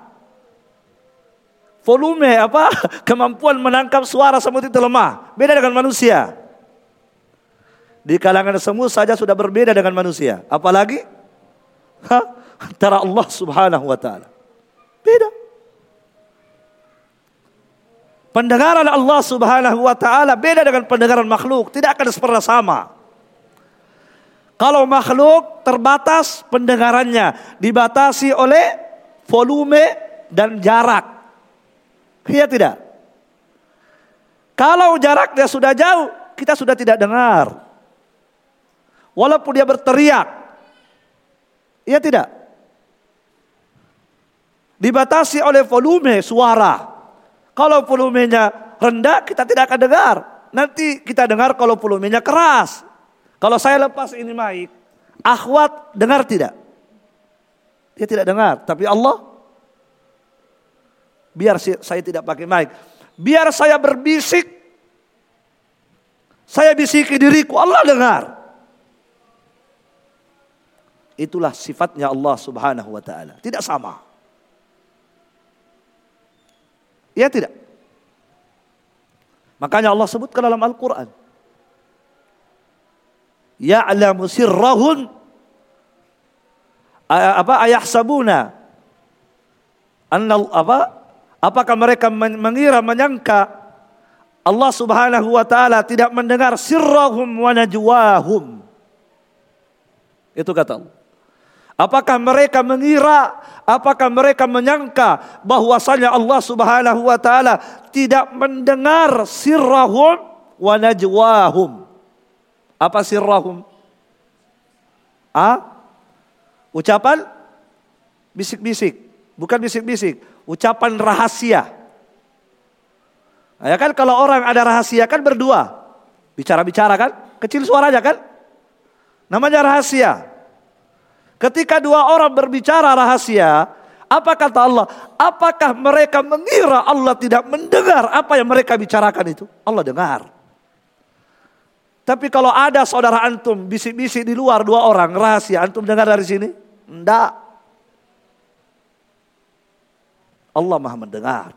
Volume apa? Kemampuan menangkap suara semut itu lemah. Beda dengan manusia. Di kalangan semut saja sudah berbeda dengan manusia. Apalagi antara Allah subhanahu wa ta'ala. Beda. Pendengaran Allah Subhanahu wa taala beda dengan pendengaran makhluk, tidak akan pernah sama. Kalau makhluk terbatas pendengarannya, dibatasi oleh volume dan jarak. Iya tidak? Kalau jaraknya sudah jauh, kita sudah tidak dengar. Walaupun dia berteriak. Iya tidak? Dibatasi oleh volume suara. Kalau volumenya rendah kita tidak akan dengar. Nanti kita dengar kalau volumenya keras. Kalau saya lepas ini mic, akhwat dengar tidak? Dia tidak dengar, tapi Allah biar saya tidak pakai mic. Biar saya berbisik, saya bisiki diriku, Allah dengar. Itulah sifatnya Allah subhanahu wa ta'ala. Tidak sama. Ya tidak? Makanya Allah sebutkan dalam Al-Quran. Ya'lamu sirrahun apa ayah sabuna anna apa apakah mereka mengira menyangka Allah Subhanahu wa taala tidak mendengar sirrahum wa najwahum itu kata Allah Apakah mereka mengira, apakah mereka menyangka bahwasanya Allah Subhanahu wa taala tidak mendengar sirrahum wa najwahum? Apa sirrahum? A? Ucapan bisik-bisik, bukan bisik-bisik, ucapan rahasia. Nah, ya kan kalau orang ada rahasia kan berdua. Bicara-bicara kan, kecil suaranya kan? Namanya rahasia. Ketika dua orang berbicara rahasia, apa kata Allah? Apakah mereka mengira Allah tidak mendengar apa yang mereka bicarakan itu? Allah dengar. Tapi kalau ada saudara antum bisik-bisik di luar dua orang rahasia, antum dengar dari sini? Enggak. Allah maha mendengar.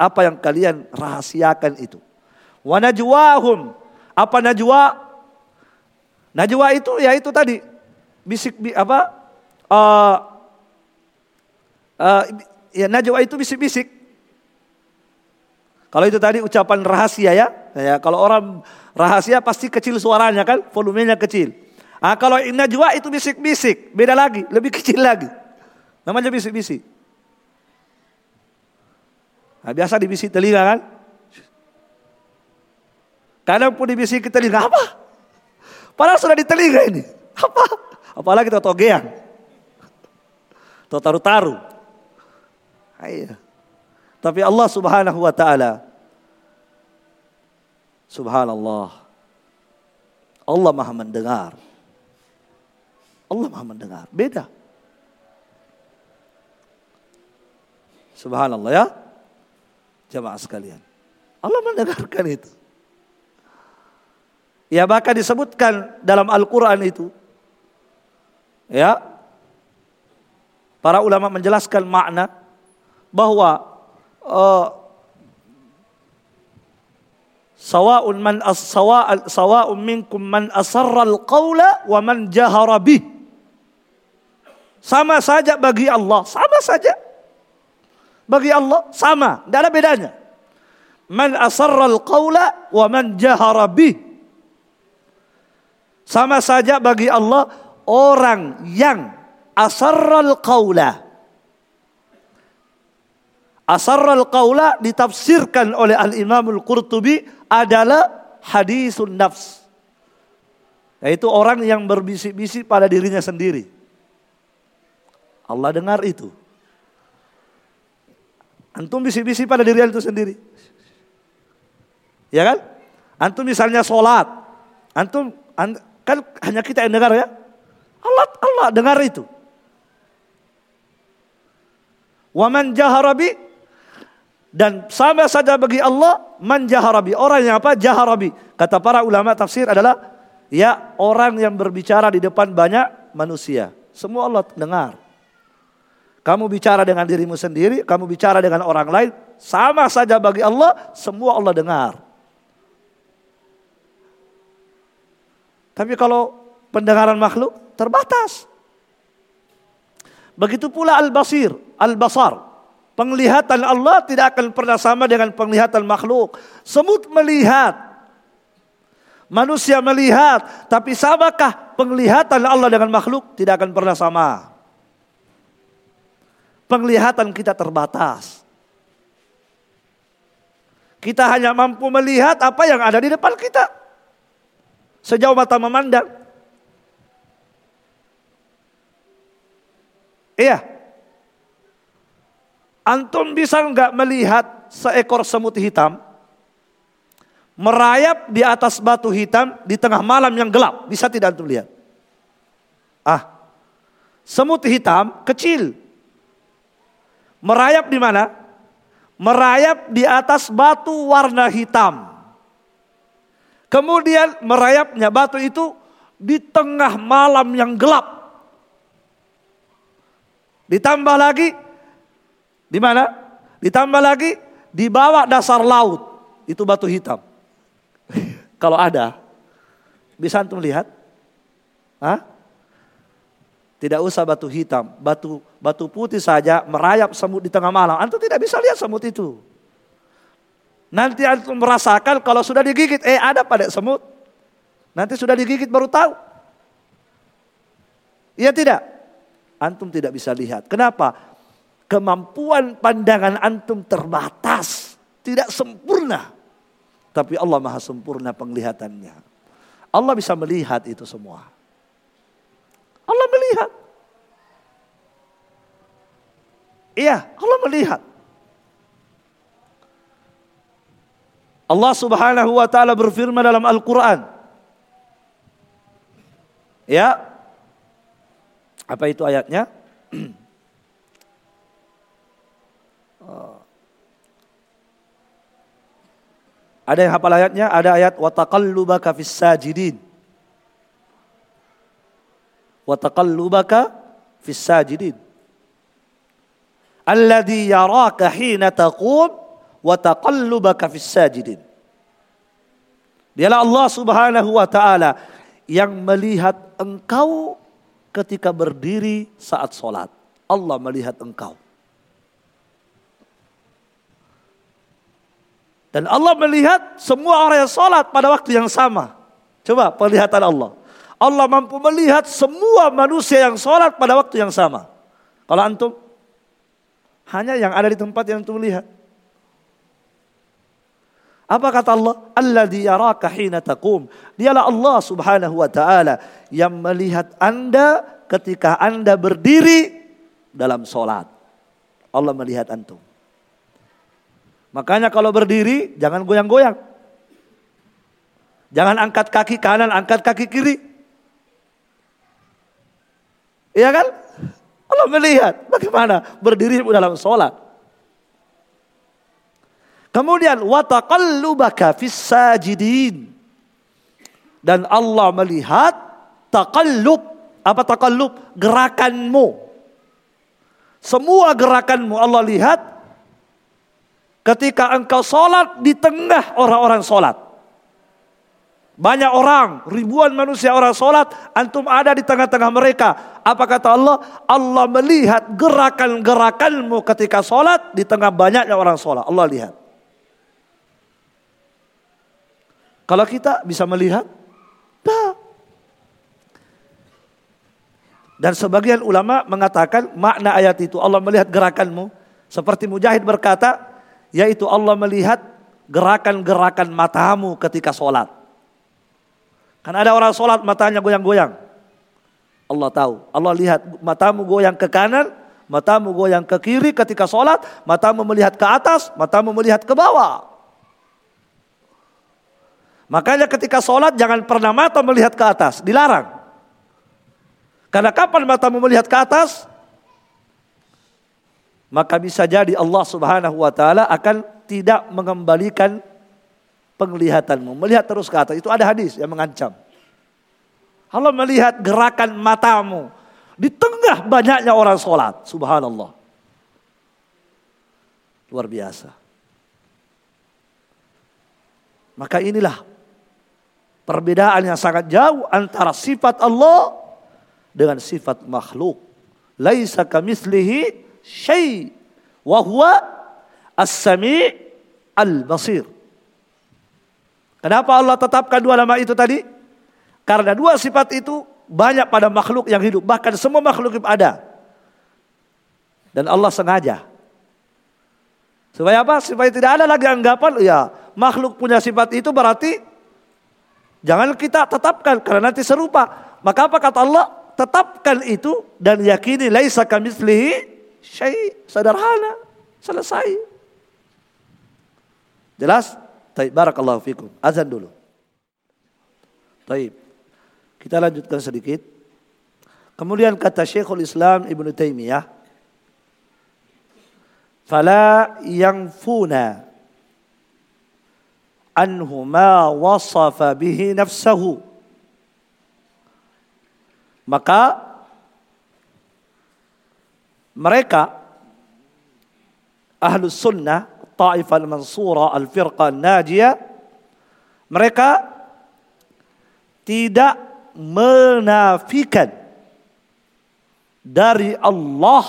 Apa yang kalian rahasiakan itu. Wa najwahum. Apa najwa? Najwa itu ya itu tadi bisik apa? Uh, uh, ya najwa itu bisik-bisik. Kalau itu tadi ucapan rahasia ya, ya kalau orang rahasia pasti kecil suaranya kan, volumenya kecil. Ah kalau najwa itu bisik-bisik, beda lagi, lebih kecil lagi. Namanya bisik-bisik. Nah, biasa dibisik telinga kan? Kadang pun dibisik telinga apa? Padahal sudah di telinga ini. Apa? Apalagi totogean. Totaru-taru. Iya. Tapi Allah subhanahu wa ta'ala. Subhanallah. Allah maha mendengar. Allah maha mendengar. Beda. Subhanallah ya. Jamaah sekalian. Allah mendengarkan itu. Ya bahkan disebutkan dalam Al-Quran itu. Ya. Para ulama menjelaskan makna bahwa uh, sawa'un man as sawa'un minkum man asarra al-qawla wa man jahara bih. Sama saja bagi Allah, sama saja. Bagi Allah sama, tidak ada bedanya. Man asarra al-qawla wa man jahara bih. Sama saja bagi Allah orang yang asarral qawla. Asarral qawla ditafsirkan oleh Al-Imamul Qurtubi adalah hadisun nafs. Yaitu orang yang berbisik-bisik pada dirinya sendiri. Allah dengar itu. Antum bisik-bisik pada diri itu sendiri. Ya kan? Antum misalnya sholat. Antum, kan hanya kita yang dengar ya. Allah Allah dengar itu. Waman jaharabi dan sama saja bagi Allah man jaharabi orang yang apa jaharabi kata para ulama tafsir adalah ya orang yang berbicara di depan banyak manusia semua Allah dengar kamu bicara dengan dirimu sendiri kamu bicara dengan orang lain sama saja bagi Allah semua Allah dengar tapi kalau pendengaran makhluk terbatas. Begitu pula al-basir, al-basar. Penglihatan Allah tidak akan pernah sama dengan penglihatan makhluk. Semut melihat, manusia melihat, tapi samakah penglihatan Allah dengan makhluk? Tidak akan pernah sama. Penglihatan kita terbatas. Kita hanya mampu melihat apa yang ada di depan kita. Sejauh mata memandang. Iya. Antum bisa nggak melihat seekor semut hitam merayap di atas batu hitam di tengah malam yang gelap? Bisa tidak antum lihat? Ah, semut hitam kecil merayap di mana? Merayap di atas batu warna hitam. Kemudian merayapnya batu itu di tengah malam yang gelap. Ditambah lagi di mana? Ditambah lagi di bawah dasar laut itu batu hitam. Kalau ada, bisa antum lihat? Hah? Tidak usah batu hitam, batu batu putih saja merayap semut di tengah malam. Antum tidak bisa lihat semut itu. Nanti antum merasakan kalau sudah digigit, eh ada pada semut. Nanti sudah digigit baru tahu. Iya tidak? antum tidak bisa lihat. Kenapa? Kemampuan pandangan antum terbatas, tidak sempurna. Tapi Allah Maha sempurna penglihatannya. Allah bisa melihat itu semua. Allah melihat. Iya, Allah melihat. Allah Subhanahu wa taala berfirman dalam Al-Qur'an. Ya, Apa itu ayatnya? Ada yang hafal ayatnya? Ada ayat wa taqallubaka fis sajidin. Wa taqallubaka fis sajidin. Alladhi yaraka hina taqum wa taqallubaka fis sajidin. Dialah Allah Subhanahu wa taala yang melihat engkau ketika berdiri saat sholat. Allah melihat engkau. Dan Allah melihat semua orang yang sholat pada waktu yang sama. Coba penglihatan Allah. Allah mampu melihat semua manusia yang sholat pada waktu yang sama. Kalau antum, hanya yang ada di tempat yang antum lihat. Apa kata Allah? Alladhi yaraka hina taqum. Dialah Allah subhanahu wa ta'ala yang melihat anda ketika anda berdiri dalam sholat. Allah melihat antum. Makanya kalau berdiri jangan goyang-goyang. Jangan angkat kaki kanan, angkat kaki kiri. Iya kan? Allah melihat bagaimana berdiri dalam sholat. Kemudian wataqallubaka fis sajidin. Dan Allah melihat taqallub. Apa taqallub? Gerakanmu. Semua gerakanmu Allah lihat Ketika engkau sholat di tengah orang-orang sholat. Banyak orang, ribuan manusia orang sholat, antum ada di tengah-tengah mereka. Apa kata Allah? Allah melihat gerakan-gerakanmu ketika sholat di tengah banyaknya orang sholat. Allah lihat. Kalau kita bisa melihat. Dan sebagian ulama mengatakan makna ayat itu Allah melihat gerakanmu. Seperti Mujahid berkata, yaitu Allah melihat gerakan-gerakan matamu ketika sholat. Kan ada orang sholat matanya goyang-goyang. Allah tahu. Allah lihat matamu goyang ke kanan, matamu goyang ke kiri ketika sholat, matamu melihat ke atas, matamu melihat ke bawah. Makanya ketika sholat jangan pernah mata melihat ke atas, dilarang. Karena kapan matamu melihat ke atas, maka bisa jadi Allah Subhanahu wa taala akan tidak mengembalikan penglihatanmu. Melihat terus ke atas. Itu ada hadis yang mengancam. Allah melihat gerakan matamu di tengah banyaknya orang sholat. Subhanallah. Luar biasa. Maka inilah perbedaan yang sangat jauh antara sifat Allah dengan sifat makhluk. Laisa kamislihi syai wa huwa as-sami' al-basir. Kenapa Allah tetapkan dua nama itu tadi? Karena dua sifat itu banyak pada makhluk yang hidup, bahkan semua makhluk hidup ada. Dan Allah sengaja. Supaya apa? Supaya tidak ada lagi anggapan, ya makhluk punya sifat itu berarti jangan kita tetapkan karena nanti serupa. Maka apa kata Allah? Tetapkan itu dan yakini laisa kamitslihi syai sederhana selesai jelas Taib barakallahu fikum. Azan dulu. Taib. Kita lanjutkan sedikit. Kemudian kata Syekhul Islam Ibnu Taimiyah fala funa anhu ma wasafa bihi nafsahu. Maka mereka ahlus sunnah ta'ifah al-mansura al-firqa najiyah mereka tidak menafikan dari Allah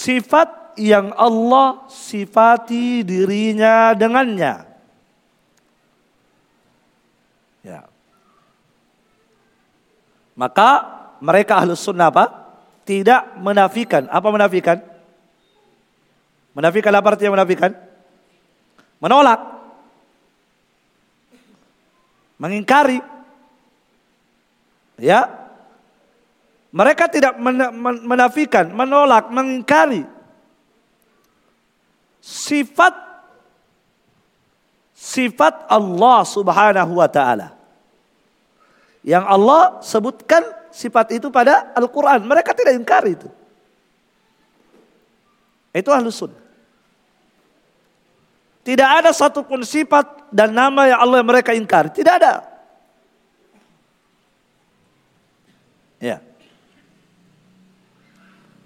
sifat yang Allah sifati dirinya dengannya. Ya. Maka mereka ahlus sunnah apa? Tidak menafikan. Apa menafikan? Menafikan apa artinya menafikan? Menolak. Mengingkari. Ya. Mereka tidak menafikan, menolak, mengingkari. Sifat sifat Allah Subhanahu wa taala. Yang Allah sebutkan sifat itu pada Al-Quran. Mereka tidak ingkar itu. Itu ahlus sunnah. Tidak ada satupun sifat dan nama yang Allah mereka ingkar. Tidak ada. Ya.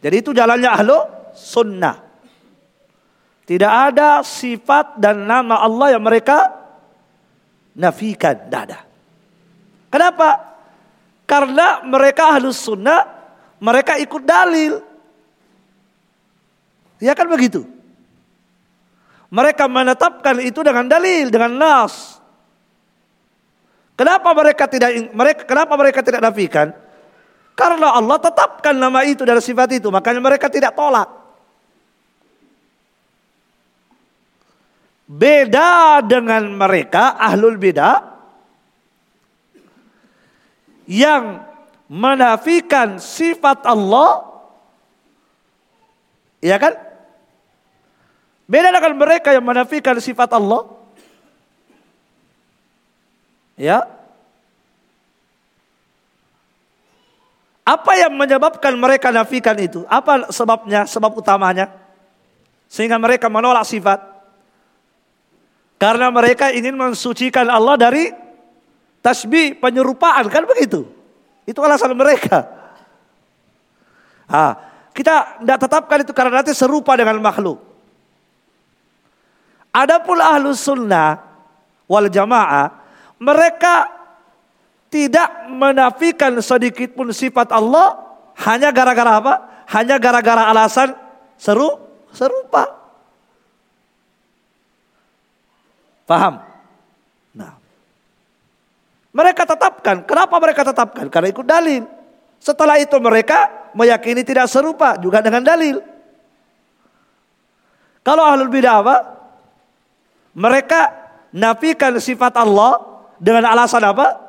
Jadi itu jalannya ahlu sunnah. Tidak ada sifat dan nama Allah yang mereka nafikan. Tidak ada. Kenapa? Karena mereka ahlu sunnah, mereka ikut dalil. Ya kan begitu. Mereka menetapkan itu dengan dalil, dengan nas. Kenapa mereka tidak mereka kenapa mereka tidak nafikan? Karena Allah tetapkan nama itu dari sifat itu, makanya mereka tidak tolak. Beda dengan mereka ahlul bidah yang menafikan sifat Allah ya kan? Beda dengan mereka yang menafikan sifat Allah. Ya, Apa yang menyebabkan mereka nafikan itu? Apa sebabnya, sebab utamanya? Sehingga mereka menolak sifat. Karena mereka ingin mensucikan Allah dari tasbih, penyerupaan. Kan begitu? Itu alasan mereka. Ah, kita tidak tetapkan itu karena nanti serupa dengan makhluk. Adapun ahlus sunnah wal jamaah, mereka tidak menafikan sedikit pun sifat Allah hanya gara-gara apa? Hanya gara-gara alasan seru serupa. Paham? Nah. Mereka tetapkan. Kenapa mereka tetapkan? Karena ikut dalil. Setelah itu mereka meyakini tidak serupa juga dengan dalil. Kalau ahlul bidah apa? Mereka nafikan sifat Allah dengan alasan apa?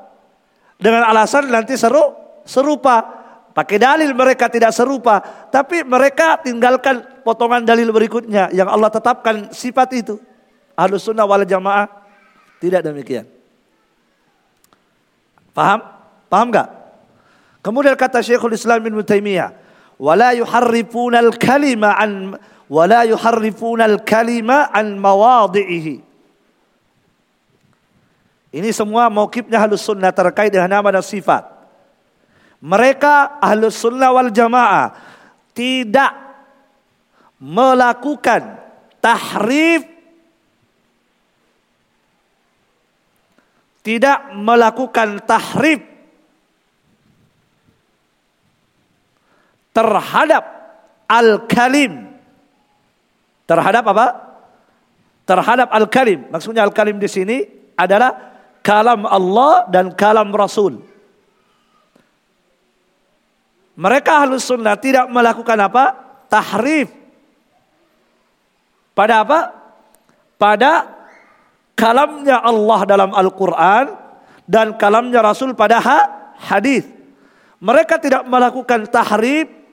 Dengan alasan nanti seru serupa. Pakai dalil mereka tidak serupa, tapi mereka tinggalkan potongan dalil berikutnya yang Allah tetapkan sifat itu. Ahlus sunnah wal jamaah tidak demikian. Paham? Paham gak? Kemudian kata Syekhul Islam bin Taimiyah, "Wala yuharrifuna al-kalima an wala yuharrifuna al-kalima an mawadhihi." Ini semua mauqifnya Ahlus Sunnah terkait dengan nama dan sifat. Mereka Ahlus Sunnah wal Jamaah tidak melakukan tahrif tidak melakukan tahrif terhadap al-kalim terhadap apa? Terhadap al-kalim. Maksudnya al-kalim di sini adalah kalam Allah dan kalam Rasul. Mereka halus sunnah tidak melakukan apa? Tahrif. Pada apa? Pada kalamnya Allah dalam Al-Quran dan kalamnya Rasul pada hadis. Mereka tidak melakukan tahrif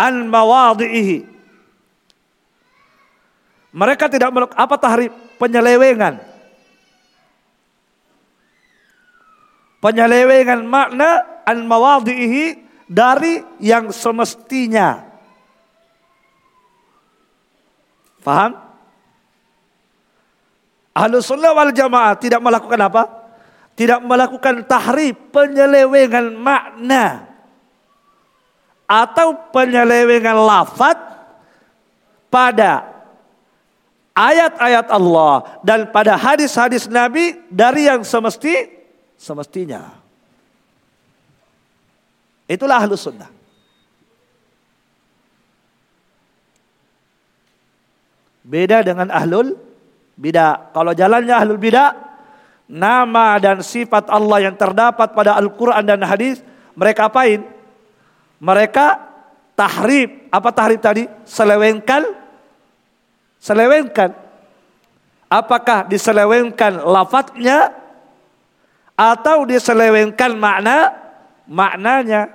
an mawadhihi. Mereka tidak melakukan apa tahrif? Penyelewengan. penyelewengan makna an mawadhihi dari yang semestinya. Faham? Ahlus sunnah wal jamaah tidak melakukan apa? Tidak melakukan tahrif penyelewengan makna atau penyelewengan lafaz pada ayat-ayat Allah dan pada hadis-hadis Nabi dari yang semesti semestinya. Itulah ahlus sunnah. Beda dengan ahlul bidah. Kalau jalannya ahlul bidah, nama dan sifat Allah yang terdapat pada Al-Quran dan hadis, mereka apain? Mereka tahrib. Apa tahrib tadi? Selewengkan. Selewengkan. Apakah diselewengkan lafadznya atau diselewengkan makna maknanya.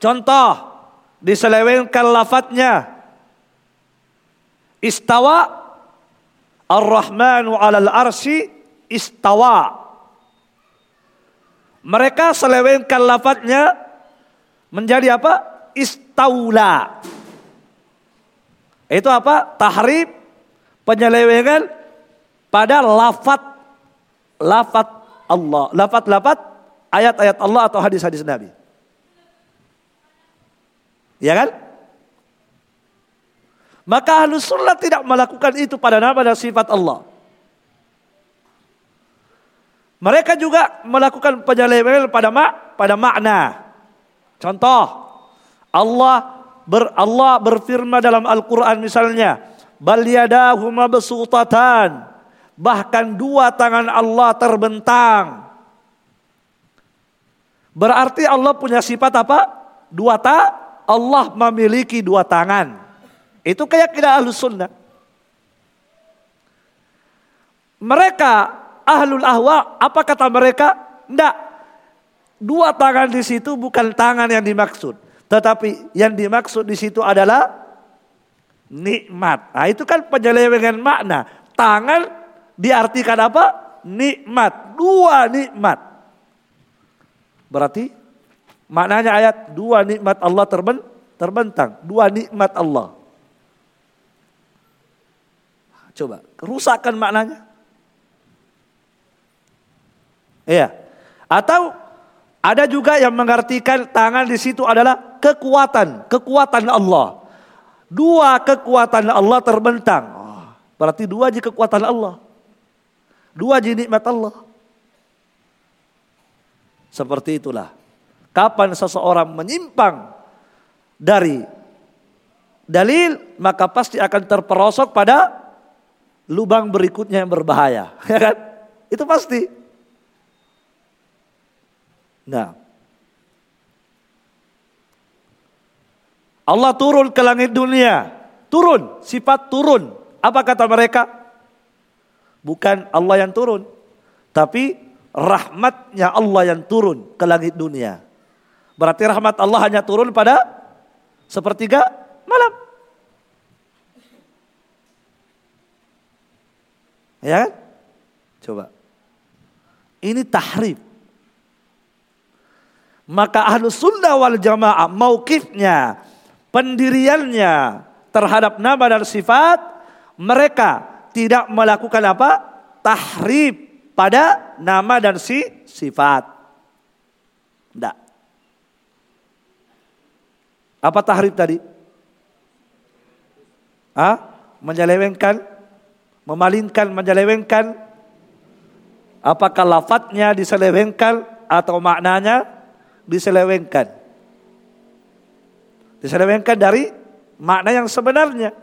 Contoh, diselewengkan lafadznya. Istawa Ar-Rahmanu 'alal arsy istawa. Mereka selewengkan lafadznya menjadi apa? Istaula. Itu apa? Tahrib penyelewengan pada lafat lafat Allah, lafat-lafat ayat-ayat Allah atau hadis-hadis Nabi. Ya kan? Maka ahlus sunnah tidak melakukan itu pada nama dan sifat Allah. Mereka juga melakukan penyelewengan pada mak pada makna. Contoh, Allah ber, Allah berfirman dalam Al-Qur'an misalnya, bal yadahu mabsutatan. Bahkan dua tangan Allah terbentang. Berarti Allah punya sifat apa? Dua ta Allah memiliki dua tangan. Itu keyakinan ahlus sunnah. Mereka ahlul ahwa, apa kata mereka? Tidak. Dua tangan di situ bukan tangan yang dimaksud. Tetapi yang dimaksud di situ adalah nikmat. Nah itu kan penyelewengan makna. Tangan diartikan apa? Nikmat. Dua nikmat. Berarti maknanya ayat dua nikmat Allah terbentang. Dua nikmat Allah. Coba, rusakkan maknanya. Iya. Atau ada juga yang mengartikan tangan di situ adalah kekuatan, kekuatan Allah. Dua kekuatan Allah terbentang. Oh, berarti dua aja kekuatan Allah. Dua aja nikmat Allah. Seperti itulah. Kapan seseorang menyimpang dari dalil, maka pasti akan terperosok pada lubang berikutnya yang berbahaya. Ya kan? Itu pasti. Nah. Allah turun ke langit dunia. Turun, sifat turun. Apa kata mereka? Bukan Allah yang turun. Tapi rahmatnya Allah yang turun ke langit dunia. Berarti rahmat Allah hanya turun pada sepertiga malam. Ya kan? Coba. Ini tahrif. Maka ahlus sunnah wal jamaah maukifnya, pendiriannya terhadap nama dan sifat, mereka tidak melakukan apa? Tahrib pada nama dan si sifat. Tidak. Apa tahrib tadi? Ah, menyelewengkan, memalingkan, menyelewengkan. Apakah lafadznya diselewengkan atau maknanya diselewengkan. Diselewengkan dari makna yang sebenarnya.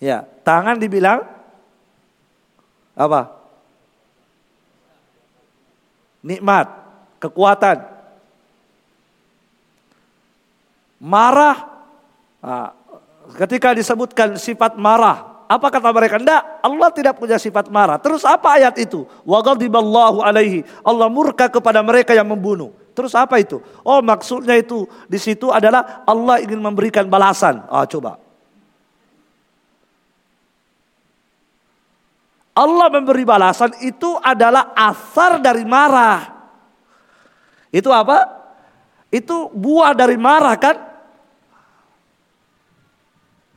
Ya, tangan dibilang apa? Nikmat, kekuatan. Marah, nah, ketika disebutkan sifat marah, apa kata mereka? Tidak, Allah tidak punya sifat marah. Terus apa ayat itu? Alaihi. Allah murka kepada mereka yang membunuh. Terus apa itu? Oh maksudnya itu di situ adalah Allah ingin memberikan balasan. Ah coba. Allah memberi balasan itu adalah asar dari marah. Itu apa? Itu buah dari marah kan?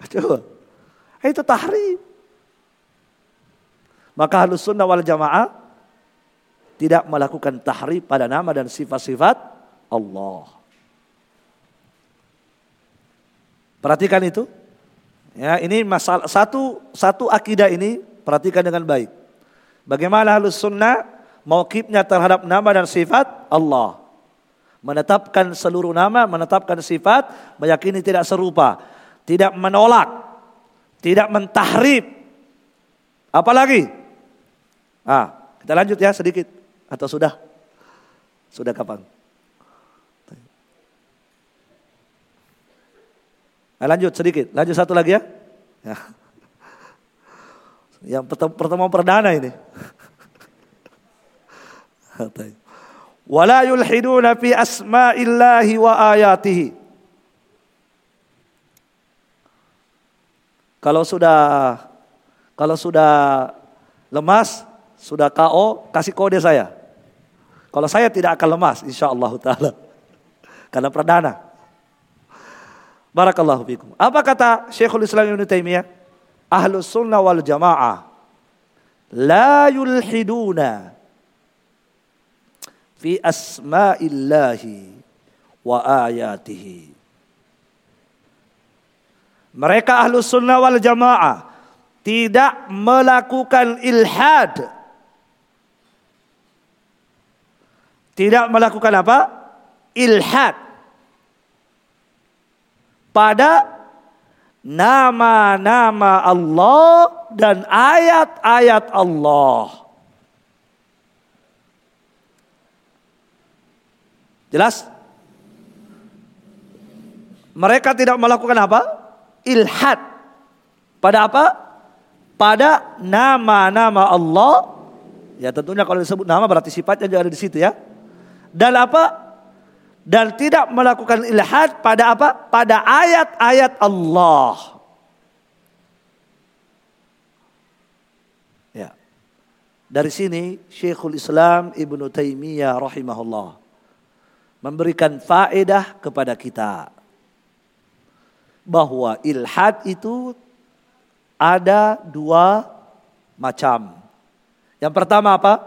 Coba. Itu tahrim. Maka halus sunnah wal jamaah tidak melakukan tahrim pada nama dan sifat-sifat Allah. Perhatikan itu. Ya, ini masalah satu satu akidah ini perhatikan dengan baik. Bagaimana halus sunnah mauqifnya terhadap nama dan sifat Allah. Menetapkan seluruh nama, menetapkan sifat, meyakini tidak serupa, tidak menolak tidak mentahrib. Apalagi? Ah, kita lanjut ya sedikit atau sudah? Sudah kapan? Nah, lanjut sedikit, lanjut satu lagi ya. ya. Yang pertemuan perdana ini. Wala yulhiduna fi asma'illahi wa ayatihi. Kalau sudah kalau sudah lemas, sudah KO, kasih kode saya. Kalau saya tidak akan lemas insya Allah taala. Karena perdana. Barakallahu fikum. Apa kata Syekhul Islam Ibn Taimiyah? Ahlus sunnah wal jamaah la yulhiduna fi asma'illahi wa ayatihi. Mereka ahlu sunnah wal jamaah tidak melakukan ilhad. Tidak melakukan apa? Ilhad. Pada nama-nama Allah dan ayat-ayat Allah. Jelas? Mereka tidak melakukan apa? Ilhad. Pada apa? Pada nama-nama Allah. Ya tentunya kalau disebut nama berarti sifatnya juga ada di situ ya. Dan apa? Dan tidak melakukan ilhad pada apa? Pada ayat-ayat Allah. Ya. Dari sini Syekhul Islam Ibnu Taimiyah rahimahullah memberikan faedah kepada kita bahwa ilhad itu ada dua macam. Yang pertama apa?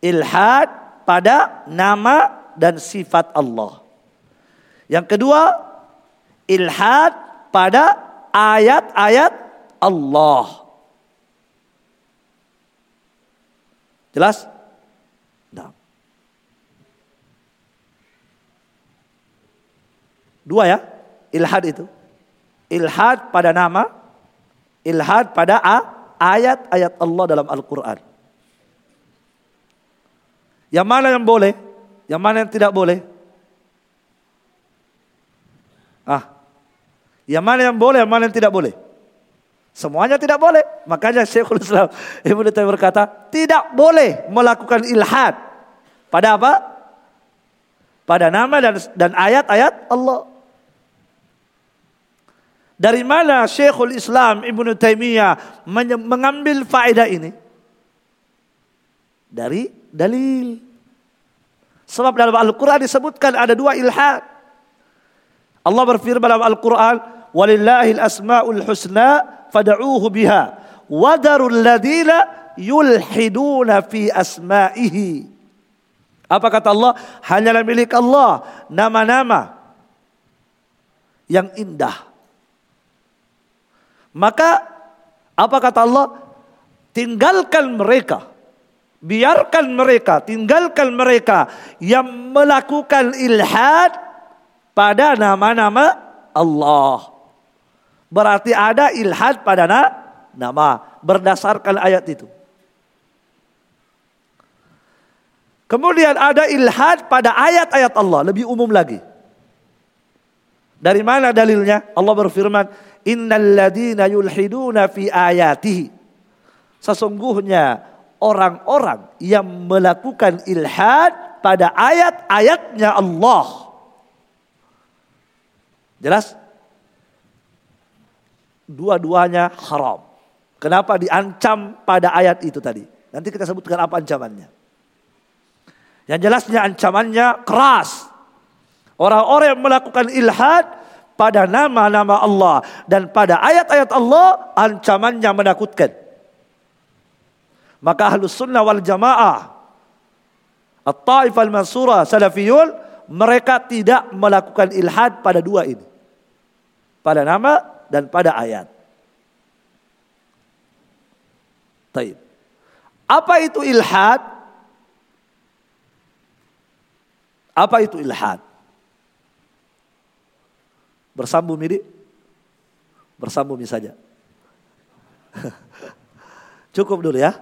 Ilhad pada nama dan sifat Allah. Yang kedua, ilhad pada ayat-ayat Allah. Jelas? Dua ya, ilhad itu. Ilhad pada nama, ilhad pada ayat-ayat Allah dalam Al-Quran. Yang mana yang boleh, yang mana yang tidak boleh? Ah, yang mana yang boleh, yang mana yang tidak boleh? Semuanya tidak boleh. Makanya Syekhul Islam Ibnu Taimiyah berkata, tidak boleh melakukan ilhad pada apa? Pada nama dan dan ayat-ayat Allah. Dari mana Syekhul Islam Ibnu Taimiyah mengambil faedah ini? Dari dalil. Sebab dalam Al-Quran disebutkan ada dua ilhad. Allah berfirman dalam Al-Quran, "Walillahil asmaul husna fad'uuhu biha wadarul ladina yulhiduna fi asma'ihi." Apa kata Allah? Hanyalah milik Allah nama-nama yang indah maka apa kata Allah? Tinggalkan mereka. Biarkan mereka, tinggalkan mereka yang melakukan ilhad pada nama-nama Allah. Berarti ada ilhad pada nama berdasarkan ayat itu. Kemudian ada ilhad pada ayat-ayat Allah, lebih umum lagi. Dari mana dalilnya? Allah berfirman, Innal ladina yulhiduna fi ayatihi. Sesungguhnya orang-orang yang melakukan ilhad pada ayat-ayatnya Allah. Jelas? Dua-duanya haram. Kenapa diancam pada ayat itu tadi? Nanti kita sebutkan apa ancamannya. Yang jelasnya ancamannya keras. Orang-orang yang melakukan ilhad pada nama-nama Allah dan pada ayat-ayat Allah ancamannya menakutkan. Maka ahlus sunnah wal jamaah At-Taif al-Mansurah Salafiyun mereka tidak melakukan ilhad pada dua ini. Pada nama dan pada ayat. Taib. Apa itu ilhad? Apa itu ilhad? Bersambung ini? Bersambung saja. Cukup dulu ya.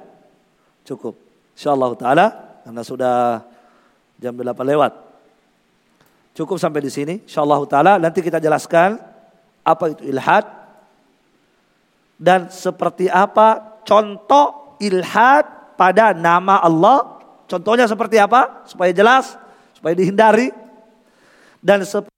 Cukup. InsyaAllah ta'ala. Karena sudah jam 8 lewat. Cukup sampai di sini. InsyaAllah ta'ala. Nanti kita jelaskan apa itu ilhad. Dan seperti apa contoh ilhad pada nama Allah. Contohnya seperti apa? Supaya jelas. Supaya dihindari. Dan seperti